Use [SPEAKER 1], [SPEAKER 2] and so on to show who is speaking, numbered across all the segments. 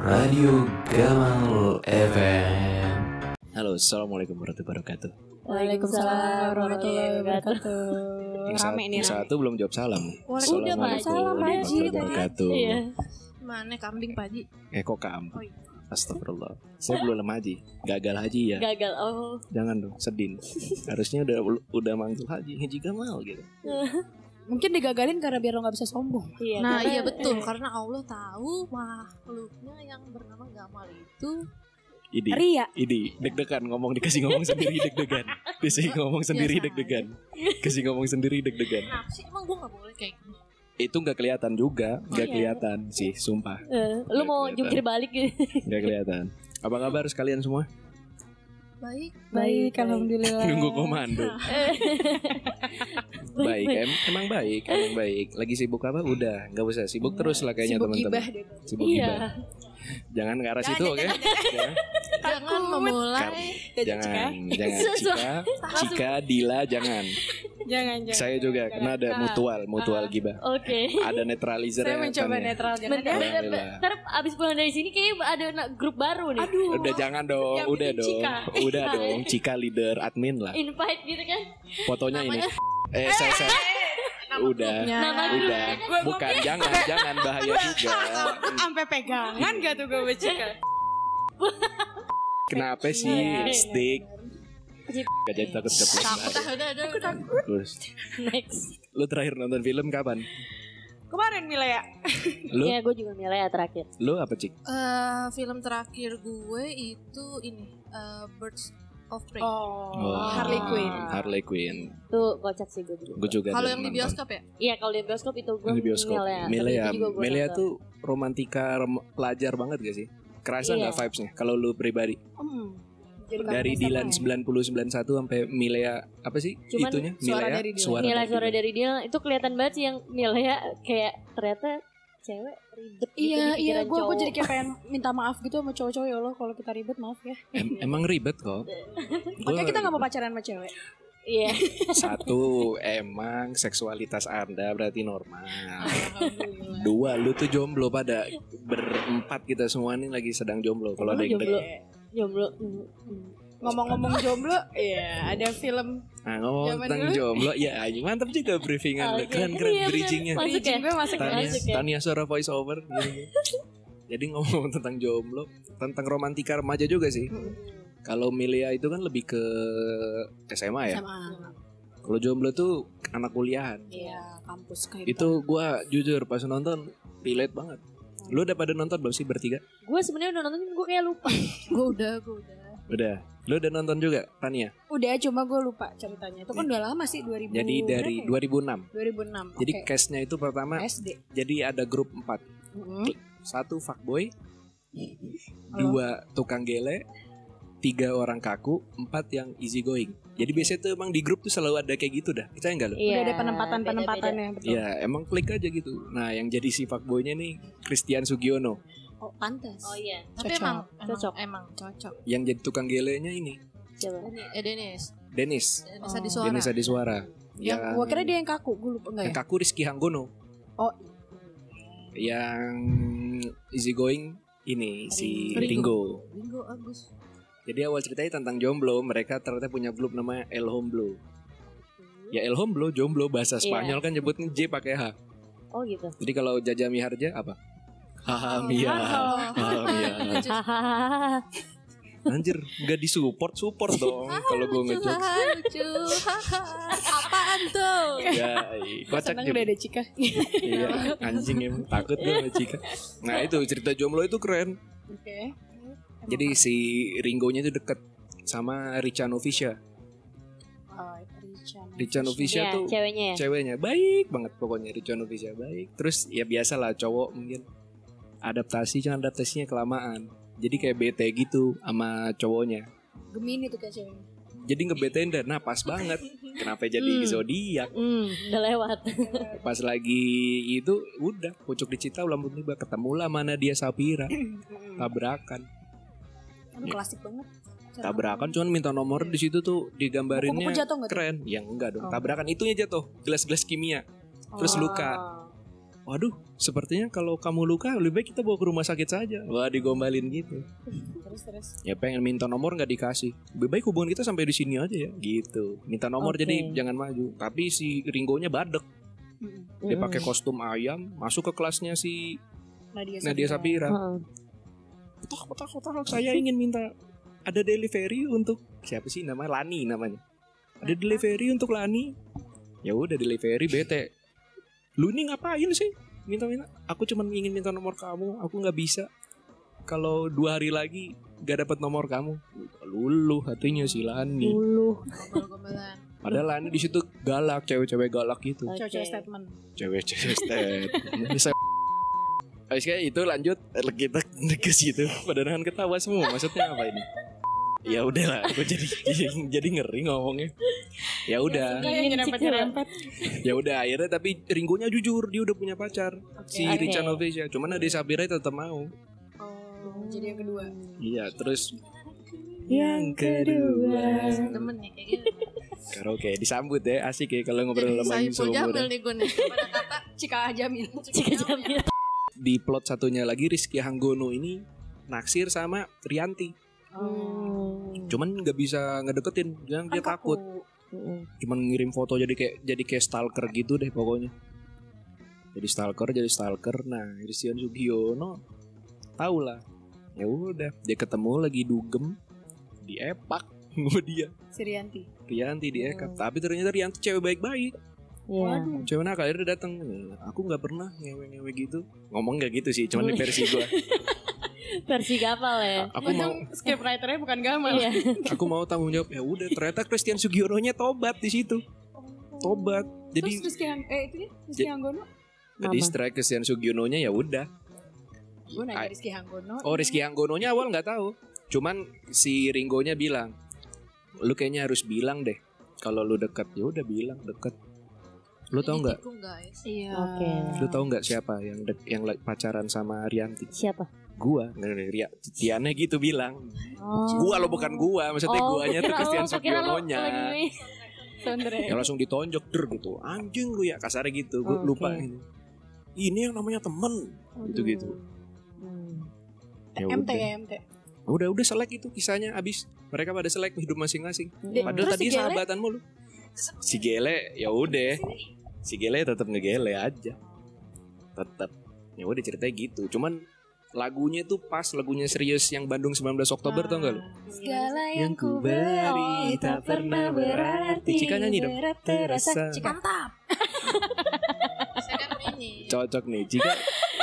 [SPEAKER 1] Radio Gamal FM.
[SPEAKER 2] Halo, assalamualaikum warahmatullahi wabarakatuh.
[SPEAKER 3] Waalaikumsalam warahmatullahi wabarakatuh.
[SPEAKER 2] Yang,
[SPEAKER 3] Rame
[SPEAKER 2] satu,
[SPEAKER 3] nih
[SPEAKER 2] yang
[SPEAKER 3] rame.
[SPEAKER 2] satu belum jawab salam.
[SPEAKER 3] Waalaikumsalam, Pak Haji.
[SPEAKER 2] warahmatullahi wabarakatuh.
[SPEAKER 3] Iya.
[SPEAKER 4] Mana kambing Pak Haji?
[SPEAKER 2] Eh kok kam?
[SPEAKER 4] Oh, iya.
[SPEAKER 2] Astagfirullah. Saya belum haji. Gagal haji ya.
[SPEAKER 5] Gagal. Oh.
[SPEAKER 2] Jangan dong, sedih. Harusnya udah udah manggil haji, haji gamal gitu.
[SPEAKER 3] Mungkin digagalin karena biar lo gak bisa sombong.
[SPEAKER 5] Iya.
[SPEAKER 4] Nah
[SPEAKER 5] karena-
[SPEAKER 4] iya betul
[SPEAKER 5] eh,
[SPEAKER 4] karena Allah tahu makhluknya yang bernama Gamal itu
[SPEAKER 2] Idi,
[SPEAKER 3] Ria.
[SPEAKER 2] idi, deg-degan ngomong dikasih ngomong sendiri deg-degan. Dikasih ngomong sendiri
[SPEAKER 4] Biasa
[SPEAKER 2] deg-degan. Kasih ngomong sendiri deg-degan.
[SPEAKER 4] Kenapa sih emang gue gak boleh kayak gitu
[SPEAKER 2] Itu nggak kelihatan juga, nggak
[SPEAKER 5] Iya.
[SPEAKER 2] kelihatan sih, sumpah.
[SPEAKER 5] eh, lu mau
[SPEAKER 2] Kelihatan.
[SPEAKER 5] jungkir balik gitu.
[SPEAKER 2] Nggak kelihatan. Apa kabar sekalian semua?
[SPEAKER 4] Baik
[SPEAKER 3] Baik, alhamdulillah.
[SPEAKER 2] Nunggu komando. baik, em emang baik, emang baik. Lagi sibuk apa? Udah, nggak usah sibuk terus lah kayaknya
[SPEAKER 3] Sibuk
[SPEAKER 2] teman-teman.
[SPEAKER 3] gibah deh.
[SPEAKER 2] Sibuk
[SPEAKER 5] Iya.
[SPEAKER 2] gibah. Jangan ke arah situ, oke? Jangan,
[SPEAKER 4] Jangan memulai
[SPEAKER 2] jangan, jangan. Cika, Cika, Dila, jangan.
[SPEAKER 3] Jangan, jangan.
[SPEAKER 2] Saya juga, karena ada mutual, mutual gibah.
[SPEAKER 5] Oke.
[SPEAKER 2] Ada netralizer
[SPEAKER 3] Saya mencoba netral. Jangan ya.
[SPEAKER 5] abis pulang dari sini kayaknya ada grup baru nih.
[SPEAKER 3] Aduh.
[SPEAKER 2] Udah jangan dong,
[SPEAKER 3] Yang
[SPEAKER 2] udah dong,
[SPEAKER 3] Cika.
[SPEAKER 2] udah dong. Cika leader admin lah.
[SPEAKER 5] Invite gitu kan.
[SPEAKER 2] Fotonya ini. Eh, saya, saya. Udah,
[SPEAKER 5] Nama
[SPEAKER 2] udah.
[SPEAKER 3] Gua- gua-
[SPEAKER 2] Bukan, jangan, jangan bahaya juga.
[SPEAKER 3] Sampai pegangan gak tuh gue becika?
[SPEAKER 2] Kenapa sih
[SPEAKER 5] Iya.
[SPEAKER 2] stick? Gak jadi takut
[SPEAKER 4] Takut
[SPEAKER 2] ceplos.
[SPEAKER 4] udah udah udah
[SPEAKER 2] Terus,
[SPEAKER 5] Next.
[SPEAKER 2] lu terakhir nonton film kapan?
[SPEAKER 3] Kemarin Mila ya?
[SPEAKER 2] Lu,
[SPEAKER 5] Iya, gue juga milih ya terakhir.
[SPEAKER 2] lu apa cik?
[SPEAKER 4] Eh, Film terakhir gue itu ini eh, Birds of Prey
[SPEAKER 3] Oh,
[SPEAKER 2] Oh.
[SPEAKER 3] Harley Quinn.
[SPEAKER 2] Harley Quinn.
[SPEAKER 5] Tuh kocak sih gue juga.
[SPEAKER 2] Gue juga.
[SPEAKER 4] Kalau yang di bioskop ya
[SPEAKER 5] Iya, kalau di bioskop itu gue
[SPEAKER 2] Di bioskop.
[SPEAKER 5] ya.
[SPEAKER 2] Milea, Milea
[SPEAKER 5] nonton.
[SPEAKER 2] tuh romantika rem- pelajar banget gak sih? Kerasa
[SPEAKER 5] Iya.
[SPEAKER 2] nggak vibesnya? Kalau lu pribadi
[SPEAKER 3] Hmm. Jadi
[SPEAKER 2] dari Dilan
[SPEAKER 3] ya?
[SPEAKER 2] 90 91 sampai Milea apa sih
[SPEAKER 5] Cuman
[SPEAKER 2] itunya?
[SPEAKER 3] suara
[SPEAKER 2] Milea,
[SPEAKER 3] dari Dilan.
[SPEAKER 2] suara dari
[SPEAKER 5] suara
[SPEAKER 2] Dilan.
[SPEAKER 5] dari dia itu kelihatan banget sih yang Milea kayak ternyata cewek ribet gitu
[SPEAKER 3] Iya, iya, gue gue jadi kayak pengen minta maaf gitu sama cowok-cowok ya Allah kalau kita ribet maaf ya.
[SPEAKER 2] Em- emang ribet kok.
[SPEAKER 3] Makanya kita gak mau pacaran sama cewek.
[SPEAKER 5] Iya.
[SPEAKER 2] Satu emang seksualitas anda berarti normal.
[SPEAKER 3] Alhamdulillah.
[SPEAKER 2] Dua lu tuh jomblo pada berempat kita semua nih lagi sedang jomblo. Kalau ada yang
[SPEAKER 5] jomblo. Jomblo. Hmm, hmm.
[SPEAKER 3] Ngomong-ngomong jomblo, iya ada film
[SPEAKER 2] Nah ngomong tentang
[SPEAKER 3] dulu.
[SPEAKER 2] jomblo, ya anjing, mantap juga briefingan lu.
[SPEAKER 5] Oke.
[SPEAKER 2] Keren keren
[SPEAKER 5] Iya,
[SPEAKER 2] bridgingnya.
[SPEAKER 5] Masuk ya?
[SPEAKER 3] masuk
[SPEAKER 2] Tania,
[SPEAKER 5] Masuk ya?
[SPEAKER 2] Tania suara voice over. gitu. Jadi ngomong tentang jomblo, tentang romantika remaja juga sih. Kalau Milia itu kan lebih ke SMA ya.
[SPEAKER 3] sama
[SPEAKER 2] Kalau jomblo tuh anak kuliahan.
[SPEAKER 3] iya kampus kayak
[SPEAKER 2] Itu gua jujur pas nonton relate banget. Lu udah pada nonton belum sih bertiga?
[SPEAKER 5] Gue sebenarnya udah nonton gue kayak lupa.
[SPEAKER 4] Gue udah gue udah
[SPEAKER 2] Udah. Lu udah nonton juga Tania?
[SPEAKER 3] Udah cuma gue lupa ceritanya. Itu kan udah lama sih 2000.
[SPEAKER 2] Jadi dari
[SPEAKER 3] berapa
[SPEAKER 2] 2006.
[SPEAKER 3] ya? 2006.
[SPEAKER 2] Jadi
[SPEAKER 3] oke.
[SPEAKER 2] case-nya itu pertama
[SPEAKER 3] SD.
[SPEAKER 2] jadi ada grup 4.
[SPEAKER 3] Mm-mm.
[SPEAKER 2] Satu fuckboy, dua tukang gele, tiga orang kaku, empat yang easy going. Jadi biasanya tuh emang di grup tuh selalu ada kayak gitu dah. Percaya nggak lo?
[SPEAKER 5] Iya.
[SPEAKER 3] Udah ada penempatan-penempatannya betul.
[SPEAKER 2] Iya, emang klik aja gitu. Nah, yang jadi si fuckboynya nih Christian Sugiono.
[SPEAKER 3] Oh, pantas.
[SPEAKER 5] Oh iya.
[SPEAKER 4] Tapi
[SPEAKER 3] Cocok.
[SPEAKER 4] emang emang,
[SPEAKER 5] Cocok.
[SPEAKER 4] emang cocok
[SPEAKER 2] Yang jadi tukang gelenya ini
[SPEAKER 5] Coba.
[SPEAKER 4] Ini eh Denis
[SPEAKER 2] Dennis.
[SPEAKER 4] Denis
[SPEAKER 3] Oh.
[SPEAKER 4] Adi Suara
[SPEAKER 2] Dennis Adiswara.
[SPEAKER 3] Yang gua kira dia yang kaku, gue lupa enggak
[SPEAKER 2] yang
[SPEAKER 3] ya?
[SPEAKER 2] kaku Rizky Hanggono.
[SPEAKER 3] Oh.
[SPEAKER 2] Yang easy going ini si
[SPEAKER 4] Ringo.
[SPEAKER 2] Ringo.
[SPEAKER 4] Bingo Agus
[SPEAKER 2] Jadi awal ceritanya tentang jomblo, mereka ternyata punya grup namanya El Homblo. Ya El Homblo, jomblo bahasa
[SPEAKER 5] Iya.
[SPEAKER 2] Spanyol kan nyebutnya J pakai H.
[SPEAKER 5] Oh gitu.
[SPEAKER 2] Jadi kalau Jaja Miharja apa? Haha Mia. Haha Mia.
[SPEAKER 5] Hahaha.
[SPEAKER 2] Anjir, nggak disupport, support dong kalau gue ngejok.
[SPEAKER 4] lucu. Apaan tuh
[SPEAKER 2] Ya, iya, kocak
[SPEAKER 3] Seneng
[SPEAKER 2] juga.
[SPEAKER 3] udah ada Cika.
[SPEAKER 2] Iya, anjing emang takut gue sama Cika. Nah itu cerita jomblo itu keren.
[SPEAKER 3] Oke.
[SPEAKER 2] Jadi si Ringonya itu deket sama Richa Novicia.
[SPEAKER 3] Oh, Richa
[SPEAKER 2] Richa Novicia
[SPEAKER 5] Iya,
[SPEAKER 2] tuh
[SPEAKER 5] ceweknya ya.
[SPEAKER 2] ceweknya baik banget pokoknya Richa Novicia baik. Terus ya biasa lah cowok mungkin adaptasi cuma adaptasinya kelamaan. Jadi kayak bete gitu sama cowoknya.
[SPEAKER 3] Gemini tuh kayak ceweknya.
[SPEAKER 2] Jadi ngebetain dan nah pas banget. Kenapa jadi
[SPEAKER 5] Hmm.
[SPEAKER 2] zodiak?
[SPEAKER 5] Hmm, udah lewat.
[SPEAKER 2] Pas lagi itu udah pucuk dicita ulang tiba ketemu lah mana dia Sapira tabrakan.
[SPEAKER 3] Aduh, klasik banget.
[SPEAKER 2] Tabrakan cuman minta nomor di situ tuh digambarinnya
[SPEAKER 3] Buku-buku jatuh nggak tuh?
[SPEAKER 2] keren. Yang enggak dong.
[SPEAKER 3] Oh.
[SPEAKER 2] Tabrakan itunya jatuh, gelas-gelas kimia. Terus
[SPEAKER 3] Oh.
[SPEAKER 2] luka. Waduh, sepertinya kalau kamu luka lebih baik kita bawa ke rumah sakit saja. Wah, digombalin gitu.
[SPEAKER 3] Terus terus.
[SPEAKER 2] Ya pengen minta nomor nggak dikasih. Lebih baik hubungan kita sampai di sini aja ya, gitu. Minta nomor
[SPEAKER 5] Oke.
[SPEAKER 2] jadi jangan maju. Tapi si Ringonya badek.
[SPEAKER 3] Mm-mm.
[SPEAKER 2] Dia
[SPEAKER 5] Mm-mm.
[SPEAKER 2] pakai kostum ayam, masuk ke kelasnya si
[SPEAKER 3] Nadia,
[SPEAKER 2] Nadia Sapira.
[SPEAKER 5] Heeh.
[SPEAKER 2] Petak, petak, petak. Saya ingin minta ada delivery untuk siapa sih namanya Lani namanya. Ada delivery untuk Lani. Ya udah delivery bete. Lu ini ngapain sih? Minta-minta. Aku cuma ingin minta nomor kamu. Aku nggak bisa. Kalau dua hari lagi gak dapat nomor kamu. Luluh hatinya si Lani.
[SPEAKER 4] Gombal-gombalan.
[SPEAKER 2] Padahal Lani di situ galak, cewek-cewek galak gitu.
[SPEAKER 5] Oke.
[SPEAKER 3] Cewek statement.
[SPEAKER 2] Cewek-cewek step. Bisa Oke itu lanjut kita ke situ. Padahal ketawa semua. Maksudnya apa ini? Ya udahlah, aku jadi jadi ngeri ngomongnya. Ya udah,
[SPEAKER 3] Kayak nyerempet
[SPEAKER 5] sih,
[SPEAKER 3] nyerempet.
[SPEAKER 2] ya udah akhirnya tapi Ringonya jujur dia udah punya pacar si
[SPEAKER 5] Oke.
[SPEAKER 2] Richa Novesia. Cuman Ade Sapira tetap mau.
[SPEAKER 3] Oh, jadi yang kedua.
[SPEAKER 2] Iya, terus
[SPEAKER 5] Yang kedua.
[SPEAKER 4] Temen nih kayak gitu.
[SPEAKER 2] karaoke disambut ya asik ya kalau ngobrol sama
[SPEAKER 4] Saiful Jamil
[SPEAKER 2] seumuran.
[SPEAKER 4] nih gue nih. Kata
[SPEAKER 3] Cika Jamil.
[SPEAKER 5] Cika Jamil.
[SPEAKER 2] Di plot satunya lagi Rizky Hanggono ini naksir sama Rianti.
[SPEAKER 5] Oh.
[SPEAKER 2] Cuman nggak bisa ngedeketin, dia, dia
[SPEAKER 3] Kan
[SPEAKER 2] takut.
[SPEAKER 3] kaku.
[SPEAKER 5] Mm-mm.
[SPEAKER 2] cuman ngirim foto jadi kayak jadi kayak stalker gitu deh pokoknya jadi stalker jadi stalker nah Christian Sugiono tau lah ya udah dia ketemu lagi dugem di epak sama dia
[SPEAKER 3] Si Rianti.
[SPEAKER 2] Rianti di ekap tapi ternyata Rianti cewek baik-baik
[SPEAKER 5] Iya.
[SPEAKER 2] cewek nakal akhirnya datang aku nggak pernah ngewe-ngewe gitu ngomong nggak gitu sih cuman di versi gua
[SPEAKER 5] Versi gapal ya.
[SPEAKER 2] aku mau
[SPEAKER 3] Untung script writernya bukan Gamal.
[SPEAKER 5] Iya.
[SPEAKER 2] aku mau tanggung jawab ya udah ternyata Christian Sugiono nya tobat di situ tobat jadi
[SPEAKER 3] Terus Hang, eh itu ya Rizky Hanggono.
[SPEAKER 2] jadi strike Christian Sugiono nya ya udah
[SPEAKER 3] Gue nanya Rizky Hanggono.
[SPEAKER 2] Oh Rizky Anggononya awal nggak tahu. Cuman si Ringonya bilang, lu kayaknya harus bilang deh. Kalau lu deket ya udah bilang deket. Lu tau nggak?
[SPEAKER 3] Iya.
[SPEAKER 5] Oke.
[SPEAKER 2] Lu tau nggak siapa yang dek- yang pacaran sama Rianti?
[SPEAKER 5] Siapa?
[SPEAKER 2] Gua, nggak Ria. Tiana gitu bilang.
[SPEAKER 5] Oh.
[SPEAKER 2] Gua lo bukan gua, maksudnya guanya tuh Christian
[SPEAKER 5] oh, lo
[SPEAKER 2] Sugiononya. Ya langsung ditonjok der gitu. Anjing lu ya kasarnya gitu. Gue
[SPEAKER 5] Oke.
[SPEAKER 2] lupa ini. Ini yang namanya temen. Gitu-gitu.
[SPEAKER 5] Hmm.
[SPEAKER 2] Ya
[SPEAKER 3] MT
[SPEAKER 2] udah.
[SPEAKER 3] ya MT.
[SPEAKER 2] Udah udah selek itu kisahnya abis. Mereka pada selek hidup masing-masing. Padahal
[SPEAKER 3] Terus
[SPEAKER 2] tadi
[SPEAKER 3] si
[SPEAKER 2] sahabatan mulu. Si Gele ya udah. Si Gele tetap ngegele aja. Tetap. Ya udah ceritanya gitu. Cuman lagunya tuh pas lagunya serius yang Bandung 19 Oktober tau gak lu?
[SPEAKER 3] Segala
[SPEAKER 2] Yang ku beri tak pernah berarti. Cika nyanyi dong. Terasa.
[SPEAKER 4] Mantap. Saya kan.
[SPEAKER 2] Cocok nih. Cika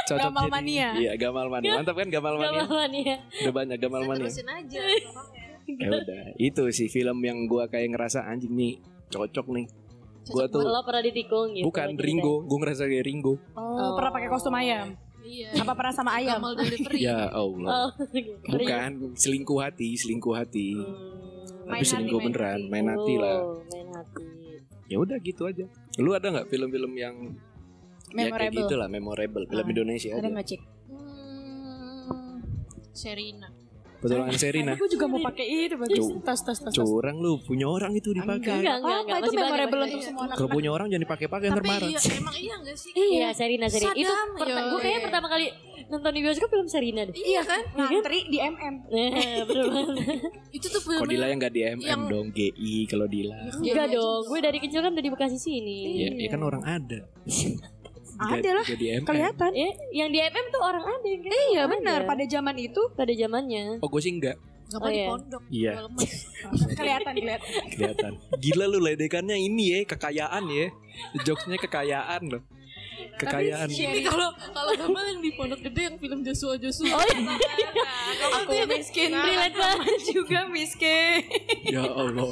[SPEAKER 2] cocok
[SPEAKER 3] Gamal
[SPEAKER 2] jadi-
[SPEAKER 3] mania.
[SPEAKER 2] Iya Gamal Mania. Mantap kan Gamal Mania?
[SPEAKER 5] Gamal ya.
[SPEAKER 2] Udah banyak Gamal Mania.
[SPEAKER 4] terusin aja.
[SPEAKER 2] Ya udah. Itu sih film yang gua kayak ngerasa anjing nih cocok nih. Gua tuh
[SPEAKER 5] Lo pernah ditikung gitu.
[SPEAKER 2] bukan
[SPEAKER 5] ceritanya.
[SPEAKER 2] Ringo, gua ngerasa kayak Ringo.
[SPEAKER 3] Oh, pernah pakai kostum ayam.
[SPEAKER 4] Iya.
[SPEAKER 3] Apa pernah sama ayam?
[SPEAKER 2] Ya Allah.
[SPEAKER 5] Oh,
[SPEAKER 2] Bukan selingkuh hati, selingkuh hati.
[SPEAKER 5] Hmm.
[SPEAKER 2] Tapi
[SPEAKER 3] Main
[SPEAKER 2] selingkuh
[SPEAKER 3] hati, main
[SPEAKER 2] beneran,
[SPEAKER 3] hati.
[SPEAKER 2] main hati lah.
[SPEAKER 5] Oh, main hati.
[SPEAKER 2] Ya udah gitu aja. Lu ada nggak film-film yang ya kayak
[SPEAKER 3] Memorable.
[SPEAKER 2] gitu lah, memorable, film
[SPEAKER 3] Ah,
[SPEAKER 2] Indonesia
[SPEAKER 3] Ada cik?
[SPEAKER 4] Hmm, Serina.
[SPEAKER 2] Petualangan Serina.
[SPEAKER 3] Aku juga mau pakai itu bagus. Tas tas tas. tas.
[SPEAKER 2] Curang lu, punya orang itu dipakai.
[SPEAKER 5] Enggak, enggak,
[SPEAKER 3] Apa
[SPEAKER 5] enggak.
[SPEAKER 3] itu memorable untuk semua anak?
[SPEAKER 2] Kalau punya orang jangan dipakai-pakai ntar
[SPEAKER 4] Tapi
[SPEAKER 2] marah.
[SPEAKER 4] iya, emang iya gak sih?
[SPEAKER 5] Iya, Serina, Serina. Itu gue kayaknya pertama kali nonton di bioskop film Serina deh.
[SPEAKER 4] Iya kan?
[SPEAKER 3] Ngantri di MM.
[SPEAKER 5] Nah, banget.
[SPEAKER 4] Itu tuh film
[SPEAKER 2] Kok Dila yang nggak di MM dong, GI kalau Dila.
[SPEAKER 5] Enggak dong, gue dari kecil kan udah di Bekasi sini.
[SPEAKER 2] Ya, ya kan orang ada.
[SPEAKER 3] Ada lah.
[SPEAKER 2] Jadi.
[SPEAKER 3] Kelihatan.
[SPEAKER 5] Ya, yang di MM tuh orang ada yang kayak
[SPEAKER 3] Iya benar.
[SPEAKER 5] ada.
[SPEAKER 3] Pada zaman itu
[SPEAKER 5] pada zamannya.
[SPEAKER 2] Oh gue sih enggak.
[SPEAKER 4] Gak
[SPEAKER 5] Oh,
[SPEAKER 4] di
[SPEAKER 5] iya.
[SPEAKER 4] pondok.
[SPEAKER 2] Iya.
[SPEAKER 4] Gua lemes.
[SPEAKER 3] kelihatan kelihatan.
[SPEAKER 2] kelihatan. Gila lu ledekannya ini ya, kekayaan ya. Jokesnya kekayaan loh. Kekayaan.
[SPEAKER 4] Ini kalau kalau Gamal yang di pondok gede yang film Joshua Joshua.
[SPEAKER 5] Oh iya,
[SPEAKER 3] Aku miskin.
[SPEAKER 5] relate banget.
[SPEAKER 3] juga miskin.
[SPEAKER 2] ya Allah.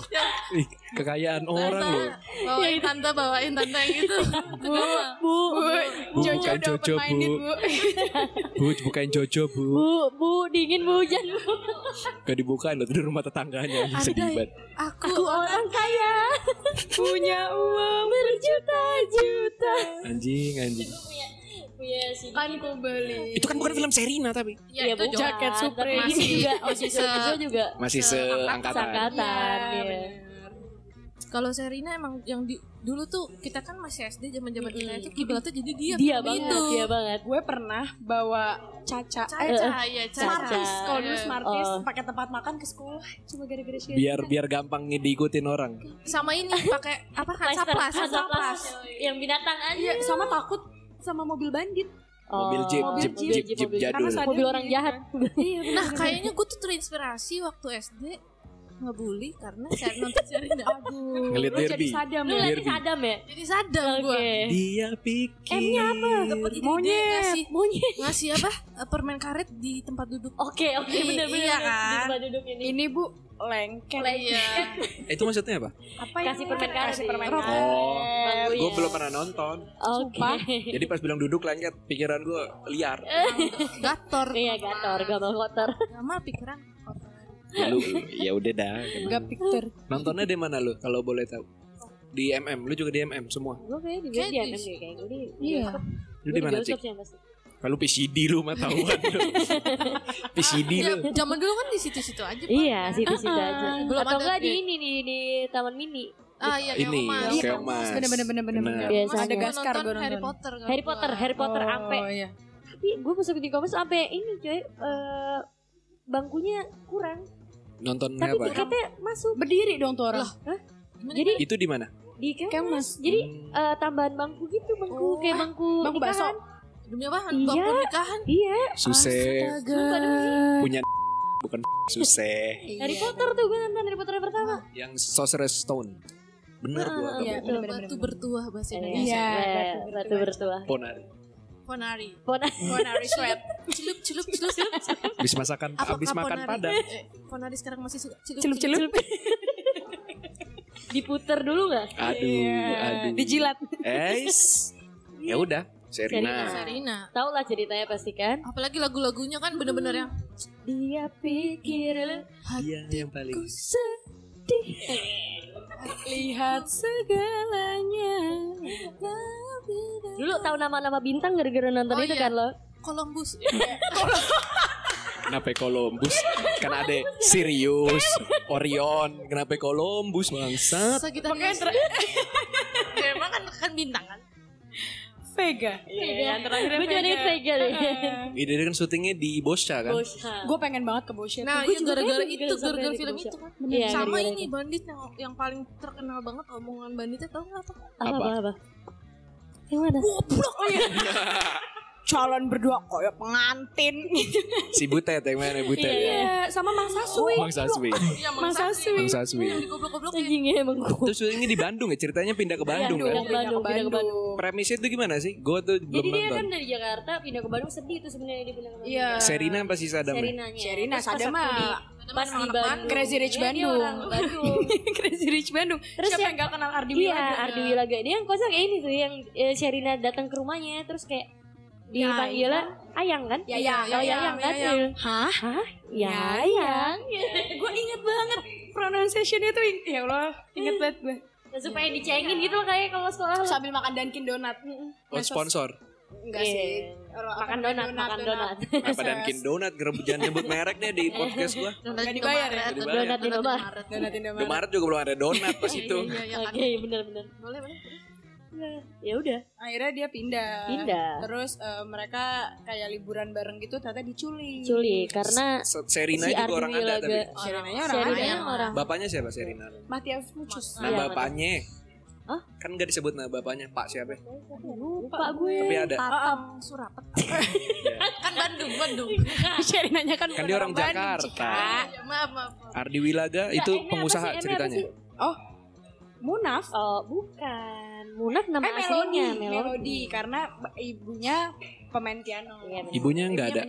[SPEAKER 2] Ih, kekayaan orang loh.
[SPEAKER 4] Bawain tante, bawain tante yang. Itu.
[SPEAKER 5] Bu,
[SPEAKER 2] Bu,
[SPEAKER 3] Jojo
[SPEAKER 2] bukain
[SPEAKER 3] udah
[SPEAKER 2] Jojo, Bu.
[SPEAKER 3] bu.
[SPEAKER 2] Bu, bukain Jojo, Bu.
[SPEAKER 5] bu, bu, dingin bu hujan bu.
[SPEAKER 2] Gak dibukain loh, di rumah tetangganya. Sedih banget.
[SPEAKER 4] Aku,
[SPEAKER 5] Aku orang kaya, punya uang berjuta-juta.
[SPEAKER 2] Anjing, anjing.
[SPEAKER 5] Punya si
[SPEAKER 3] Kan ku beli.
[SPEAKER 2] Itu kan bukan film Serina tapi.
[SPEAKER 4] ya,
[SPEAKER 5] Iya,
[SPEAKER 4] itu
[SPEAKER 5] bukan.
[SPEAKER 3] jaket Supreme.
[SPEAKER 5] Masih juga,
[SPEAKER 4] Masih
[SPEAKER 5] masih
[SPEAKER 4] se-
[SPEAKER 5] se juga
[SPEAKER 2] Masih seangkatan.
[SPEAKER 5] seangkatan.
[SPEAKER 3] Iya,
[SPEAKER 5] Iya.
[SPEAKER 4] Kalau Serina emang yang di dulu tuh kita kan masih SD zaman-zaman kita
[SPEAKER 5] Mm-mm.
[SPEAKER 4] itu kiblatnya jadi dia
[SPEAKER 5] Dia
[SPEAKER 4] film
[SPEAKER 5] banget,
[SPEAKER 4] itu.
[SPEAKER 5] dia banget.
[SPEAKER 3] Gue pernah bawa Caca.
[SPEAKER 4] Caca,
[SPEAKER 3] Eh,
[SPEAKER 4] ya, Caca.
[SPEAKER 3] Smarties. Kalau dulu
[SPEAKER 4] Iya.
[SPEAKER 3] Smarties
[SPEAKER 5] Oh.
[SPEAKER 3] pakai tempat makan ke sekolah cuma gara-gara Sherina.
[SPEAKER 2] Biar biar gampang nih diikutin orang.
[SPEAKER 4] Sama ini pakai apa Hansaplas,
[SPEAKER 5] Hansaplas. Yang binatang aja.
[SPEAKER 3] Iya, sama takut sama mobil bandit.
[SPEAKER 2] Mobil jeep,
[SPEAKER 5] Oh,
[SPEAKER 2] jeep,
[SPEAKER 5] mobil
[SPEAKER 2] jeep, jeep
[SPEAKER 5] mobil
[SPEAKER 2] jadul.
[SPEAKER 3] Karena
[SPEAKER 5] Mobil orang jahat.
[SPEAKER 3] Iya,
[SPEAKER 4] Nah, kayaknya gue tuh terinspirasi waktu SD ngebully karena saya nonton Serina.
[SPEAKER 3] Aduh,
[SPEAKER 2] Ngeliat
[SPEAKER 3] lu jadi sadam
[SPEAKER 5] Lu
[SPEAKER 3] ya.
[SPEAKER 5] lagi
[SPEAKER 2] Derby.
[SPEAKER 5] sadam ya?
[SPEAKER 4] Jadi sadar
[SPEAKER 5] Oke.
[SPEAKER 4] gue.
[SPEAKER 2] Dia pikir.
[SPEAKER 5] M-nya apa?
[SPEAKER 4] Dapat ide
[SPEAKER 3] Monyet.
[SPEAKER 4] ngasih
[SPEAKER 5] Monyet.
[SPEAKER 4] ngasih apa? Eh, Permen karet di tempat duduk.
[SPEAKER 5] Oke, oke,
[SPEAKER 4] Iya,
[SPEAKER 5] bener-bener.
[SPEAKER 4] iya
[SPEAKER 5] Di
[SPEAKER 4] kan?
[SPEAKER 5] tempat duduk ini.
[SPEAKER 3] Ini Bu lengket.
[SPEAKER 4] Iya.
[SPEAKER 2] Eh, Itu maksudnya apa?
[SPEAKER 3] Apa
[SPEAKER 5] Kasih
[SPEAKER 3] ya?
[SPEAKER 5] permen karet.
[SPEAKER 3] Kasih permen
[SPEAKER 4] Rokok.
[SPEAKER 3] karet.
[SPEAKER 2] Oh, gue belum pernah nonton.
[SPEAKER 5] Oke.
[SPEAKER 3] Sumpah.
[SPEAKER 2] Jadi pas bilang duduk lengket, pikiran gue liar.
[SPEAKER 4] Gator.
[SPEAKER 5] Iya, gator, gampang kotor.
[SPEAKER 4] Sama pikiran.
[SPEAKER 2] Ya, lu, ya udah dah.
[SPEAKER 3] Gak picture.
[SPEAKER 2] Nontonnya di mana lu? Kalau boleh tahu. Di MM, lu juga di MM semua.
[SPEAKER 5] Gue kayak di media
[SPEAKER 4] di-
[SPEAKER 5] kan kayak gue di
[SPEAKER 3] Iya.
[SPEAKER 2] Lu di mana, Cik? Kalau PCD lu mah tahuan lu. PCD
[SPEAKER 4] Ya,
[SPEAKER 2] lu.
[SPEAKER 4] zaman dulu kan di situ-situ aja.
[SPEAKER 5] Iya, situ-situ aja.
[SPEAKER 4] Belum
[SPEAKER 5] Atau
[SPEAKER 4] ada
[SPEAKER 5] enggak di
[SPEAKER 4] di-
[SPEAKER 5] ini di di Taman Mini.
[SPEAKER 4] Ah iya,
[SPEAKER 2] Ini,
[SPEAKER 4] Keong Mas.
[SPEAKER 2] Iya.
[SPEAKER 3] Bener bener bener bener.
[SPEAKER 2] Bener.
[SPEAKER 5] Biasanya.
[SPEAKER 3] Ada
[SPEAKER 4] Gua
[SPEAKER 3] Gaskar gue nonton.
[SPEAKER 4] Harry Potter.
[SPEAKER 5] Harry Potter,
[SPEAKER 4] gua.
[SPEAKER 5] Harry Potter ampe.
[SPEAKER 3] Oh iya.
[SPEAKER 5] Tapi gue pas di kampus sampai ini coy, eh bangkunya kurang.
[SPEAKER 2] Nontonnya
[SPEAKER 5] Tapi
[SPEAKER 2] apa?
[SPEAKER 5] tiketnya masuk
[SPEAKER 3] Berdiri dong tuh orang.
[SPEAKER 4] Gimana,
[SPEAKER 5] Jadi
[SPEAKER 2] Itu di mana?
[SPEAKER 5] di.
[SPEAKER 3] Kemas.
[SPEAKER 5] Jadi
[SPEAKER 2] Hmm.
[SPEAKER 5] eh, tambahan bangku gitu, bangku
[SPEAKER 4] Oh,
[SPEAKER 5] kayak bangku
[SPEAKER 3] Bangku bakso.
[SPEAKER 4] Demi apa?
[SPEAKER 5] Iya.
[SPEAKER 4] Bangku nikahan.
[SPEAKER 5] Iya,
[SPEAKER 2] Suse
[SPEAKER 5] demi.
[SPEAKER 2] punya bukan Suse
[SPEAKER 5] Harry Potter tuh gue nonton Harry Potter yang pertama.
[SPEAKER 2] yang Sorcerer's Stone. Bener gua.
[SPEAKER 5] Ah,
[SPEAKER 3] Iya,
[SPEAKER 5] betul.
[SPEAKER 3] bener, bener,
[SPEAKER 4] Batu bertuah bahasa
[SPEAKER 5] Iya,
[SPEAKER 4] Indonesia.
[SPEAKER 3] Iya,
[SPEAKER 5] batu bertuah.
[SPEAKER 2] Ponari.
[SPEAKER 4] Ponari.
[SPEAKER 5] Pona
[SPEAKER 3] Ponari sweat.
[SPEAKER 4] Celup, celup, celup.
[SPEAKER 2] Habis masakan, habis makan
[SPEAKER 4] Ponari?
[SPEAKER 2] padang.
[SPEAKER 4] Eh, Ponari sekarang masih suka celup,
[SPEAKER 3] Celup celup.
[SPEAKER 5] diputer dulu nggak?
[SPEAKER 2] Aduh,
[SPEAKER 3] Iya.
[SPEAKER 2] aduh.
[SPEAKER 3] Dijilat.
[SPEAKER 2] Es. Ya udah, Serina.
[SPEAKER 4] Serina.
[SPEAKER 5] Tahu lah ceritanya pasti kan?
[SPEAKER 4] Apalagi lagu-lagunya kan bener-bener yang
[SPEAKER 5] Dia pikir
[SPEAKER 2] Dia yang paling.
[SPEAKER 5] sedih.
[SPEAKER 3] Lihat segalanya.
[SPEAKER 5] Dulu tahu nama-nama bintang gara-gara nonton
[SPEAKER 4] Oh,
[SPEAKER 5] itu
[SPEAKER 4] iya.
[SPEAKER 5] kan lo?
[SPEAKER 4] Columbus.
[SPEAKER 2] Kenapa Columbus? Kan ada Sirius, Orion. Kenapa Columbus bangsat?
[SPEAKER 4] Sagittarius. ya, emang kan, kan bintang kan.
[SPEAKER 3] Vega. Iya, yang terakhir
[SPEAKER 5] Gue cuma inget Vega deh.
[SPEAKER 2] Ini dia kan syutingnya di Boscha kan?
[SPEAKER 5] Bosha.
[SPEAKER 3] Gue pengen banget ke Bosya.
[SPEAKER 4] Nah,
[SPEAKER 3] tuh.
[SPEAKER 4] itu gara-gara itu,
[SPEAKER 5] juga
[SPEAKER 4] gara-gara film itu kan.
[SPEAKER 5] Iya,
[SPEAKER 4] Sama
[SPEAKER 5] gara-gara
[SPEAKER 4] ini bandit yang yang paling terkenal banget omongan banditnya tau gak? Apa
[SPEAKER 5] Apa?
[SPEAKER 2] apa?
[SPEAKER 5] Yang mana?
[SPEAKER 4] Goblok. Oh iya.
[SPEAKER 3] calon berdua kayak pengantin.
[SPEAKER 2] Si Butet yang mana Butet
[SPEAKER 5] Iya,
[SPEAKER 2] ya?
[SPEAKER 3] Iya, sama Mang Saswi.
[SPEAKER 2] Mang Saswi.
[SPEAKER 4] Iya,
[SPEAKER 3] Mang Saswi.
[SPEAKER 2] Mang Saswi.
[SPEAKER 4] Yang digoblok-goblokin.
[SPEAKER 5] Anjingnya emang gue.
[SPEAKER 2] Terus syutingnya di Bandung ya? Ceritanya pindah ke Bandung kan?
[SPEAKER 5] ke Bandung, pindah ke Bandung.
[SPEAKER 2] Premisnya itu gimana sih? Gue tuh belum
[SPEAKER 5] Jadi dia
[SPEAKER 2] nonton.
[SPEAKER 5] kan dari Jakarta pindah ke Bandung sedih tuh sebenarnya dia pindah ke Bandung.
[SPEAKER 3] Iya.
[SPEAKER 2] Serina pasti sadam ya?
[SPEAKER 5] Serinanya. Pas
[SPEAKER 3] Sadam mah
[SPEAKER 5] di Bandung.
[SPEAKER 3] Crazy Rich
[SPEAKER 5] Iya, dia
[SPEAKER 3] Bandung.
[SPEAKER 5] orang Bandung.
[SPEAKER 3] Crazy Rich Bandung.
[SPEAKER 5] Terus
[SPEAKER 3] Siapa
[SPEAKER 5] yang-
[SPEAKER 3] yang gak kenal Ardi
[SPEAKER 5] Iya,
[SPEAKER 3] Wilaga?
[SPEAKER 5] Ardi Wilaga. Dia yang kocak kayak ini tuh yang eh, Sherina datang ke rumahnya terus kayak
[SPEAKER 3] Ya,
[SPEAKER 5] dipanggilnya Ayang kan?
[SPEAKER 3] Ya, ya,
[SPEAKER 5] Oh,
[SPEAKER 3] ya,
[SPEAKER 5] Ayang kan?
[SPEAKER 3] ya, ya. Hah?
[SPEAKER 5] Hah? Ya,
[SPEAKER 3] Ya,
[SPEAKER 5] Ayang.
[SPEAKER 3] gue inget banget pronunciation-nya tuh. Ya Allah, inget banget gue.
[SPEAKER 5] Ya, supaya dicengin gitu loh kayak kalau sekolah.
[SPEAKER 3] Sambil makan Dunkin Donat.
[SPEAKER 2] Oh sponsor.
[SPEAKER 3] Enggak
[SPEAKER 5] Iya.
[SPEAKER 3] sih.
[SPEAKER 5] Makan donat, makan donat.
[SPEAKER 2] Apa Dunkin Donat? Gereb- Jangan nyebut merek deh di podcast gua.
[SPEAKER 3] Nggak dibayar ya?
[SPEAKER 5] Donat di Indomaret.
[SPEAKER 3] Donat
[SPEAKER 2] Di
[SPEAKER 3] Indomaret.
[SPEAKER 2] Maret juga belum ada donat pas itu.
[SPEAKER 4] Iya, iya.
[SPEAKER 5] Oke, bener-bener.
[SPEAKER 4] Boleh, boleh.
[SPEAKER 5] Nah, Ya udah,
[SPEAKER 3] Akhirnya dia pindah.
[SPEAKER 5] pindah.
[SPEAKER 3] Terus eh, mereka kayak liburan bareng gitu ternyata diculik.
[SPEAKER 5] Culik karena
[SPEAKER 2] Se- Serina
[SPEAKER 5] si
[SPEAKER 2] juga orang ada tapi.
[SPEAKER 3] Serinanya orang ada.
[SPEAKER 5] yang orang.
[SPEAKER 2] Bapaknya siapa Serina?
[SPEAKER 3] Matias Mucus.
[SPEAKER 2] Nah
[SPEAKER 5] Iya,
[SPEAKER 2] bapaknya.
[SPEAKER 5] Hah?
[SPEAKER 2] Kan gak disebut nama bapaknya Pak siapa?
[SPEAKER 5] lupa gue.
[SPEAKER 2] Tapi ada.
[SPEAKER 4] Tatang Surapet. kan Bandung, Bandung.
[SPEAKER 3] Serinanya kan
[SPEAKER 2] Kan
[SPEAKER 3] bukan
[SPEAKER 2] dia orang
[SPEAKER 3] Bandung,
[SPEAKER 2] Jakarta.
[SPEAKER 4] Ya, maaf, maaf. maaf.
[SPEAKER 2] Ardi Wilaga
[SPEAKER 5] Nggak,
[SPEAKER 2] itu pengusaha
[SPEAKER 5] sih?
[SPEAKER 2] Ceritanya.
[SPEAKER 5] sih?
[SPEAKER 3] Munaf.
[SPEAKER 5] Oh, bukan. Munaf nama
[SPEAKER 3] Eh melodi,
[SPEAKER 5] aslinya
[SPEAKER 3] melodi karena ba- ibunya pemain piano.
[SPEAKER 5] Iya, benar.
[SPEAKER 2] Ibunya nggak ada.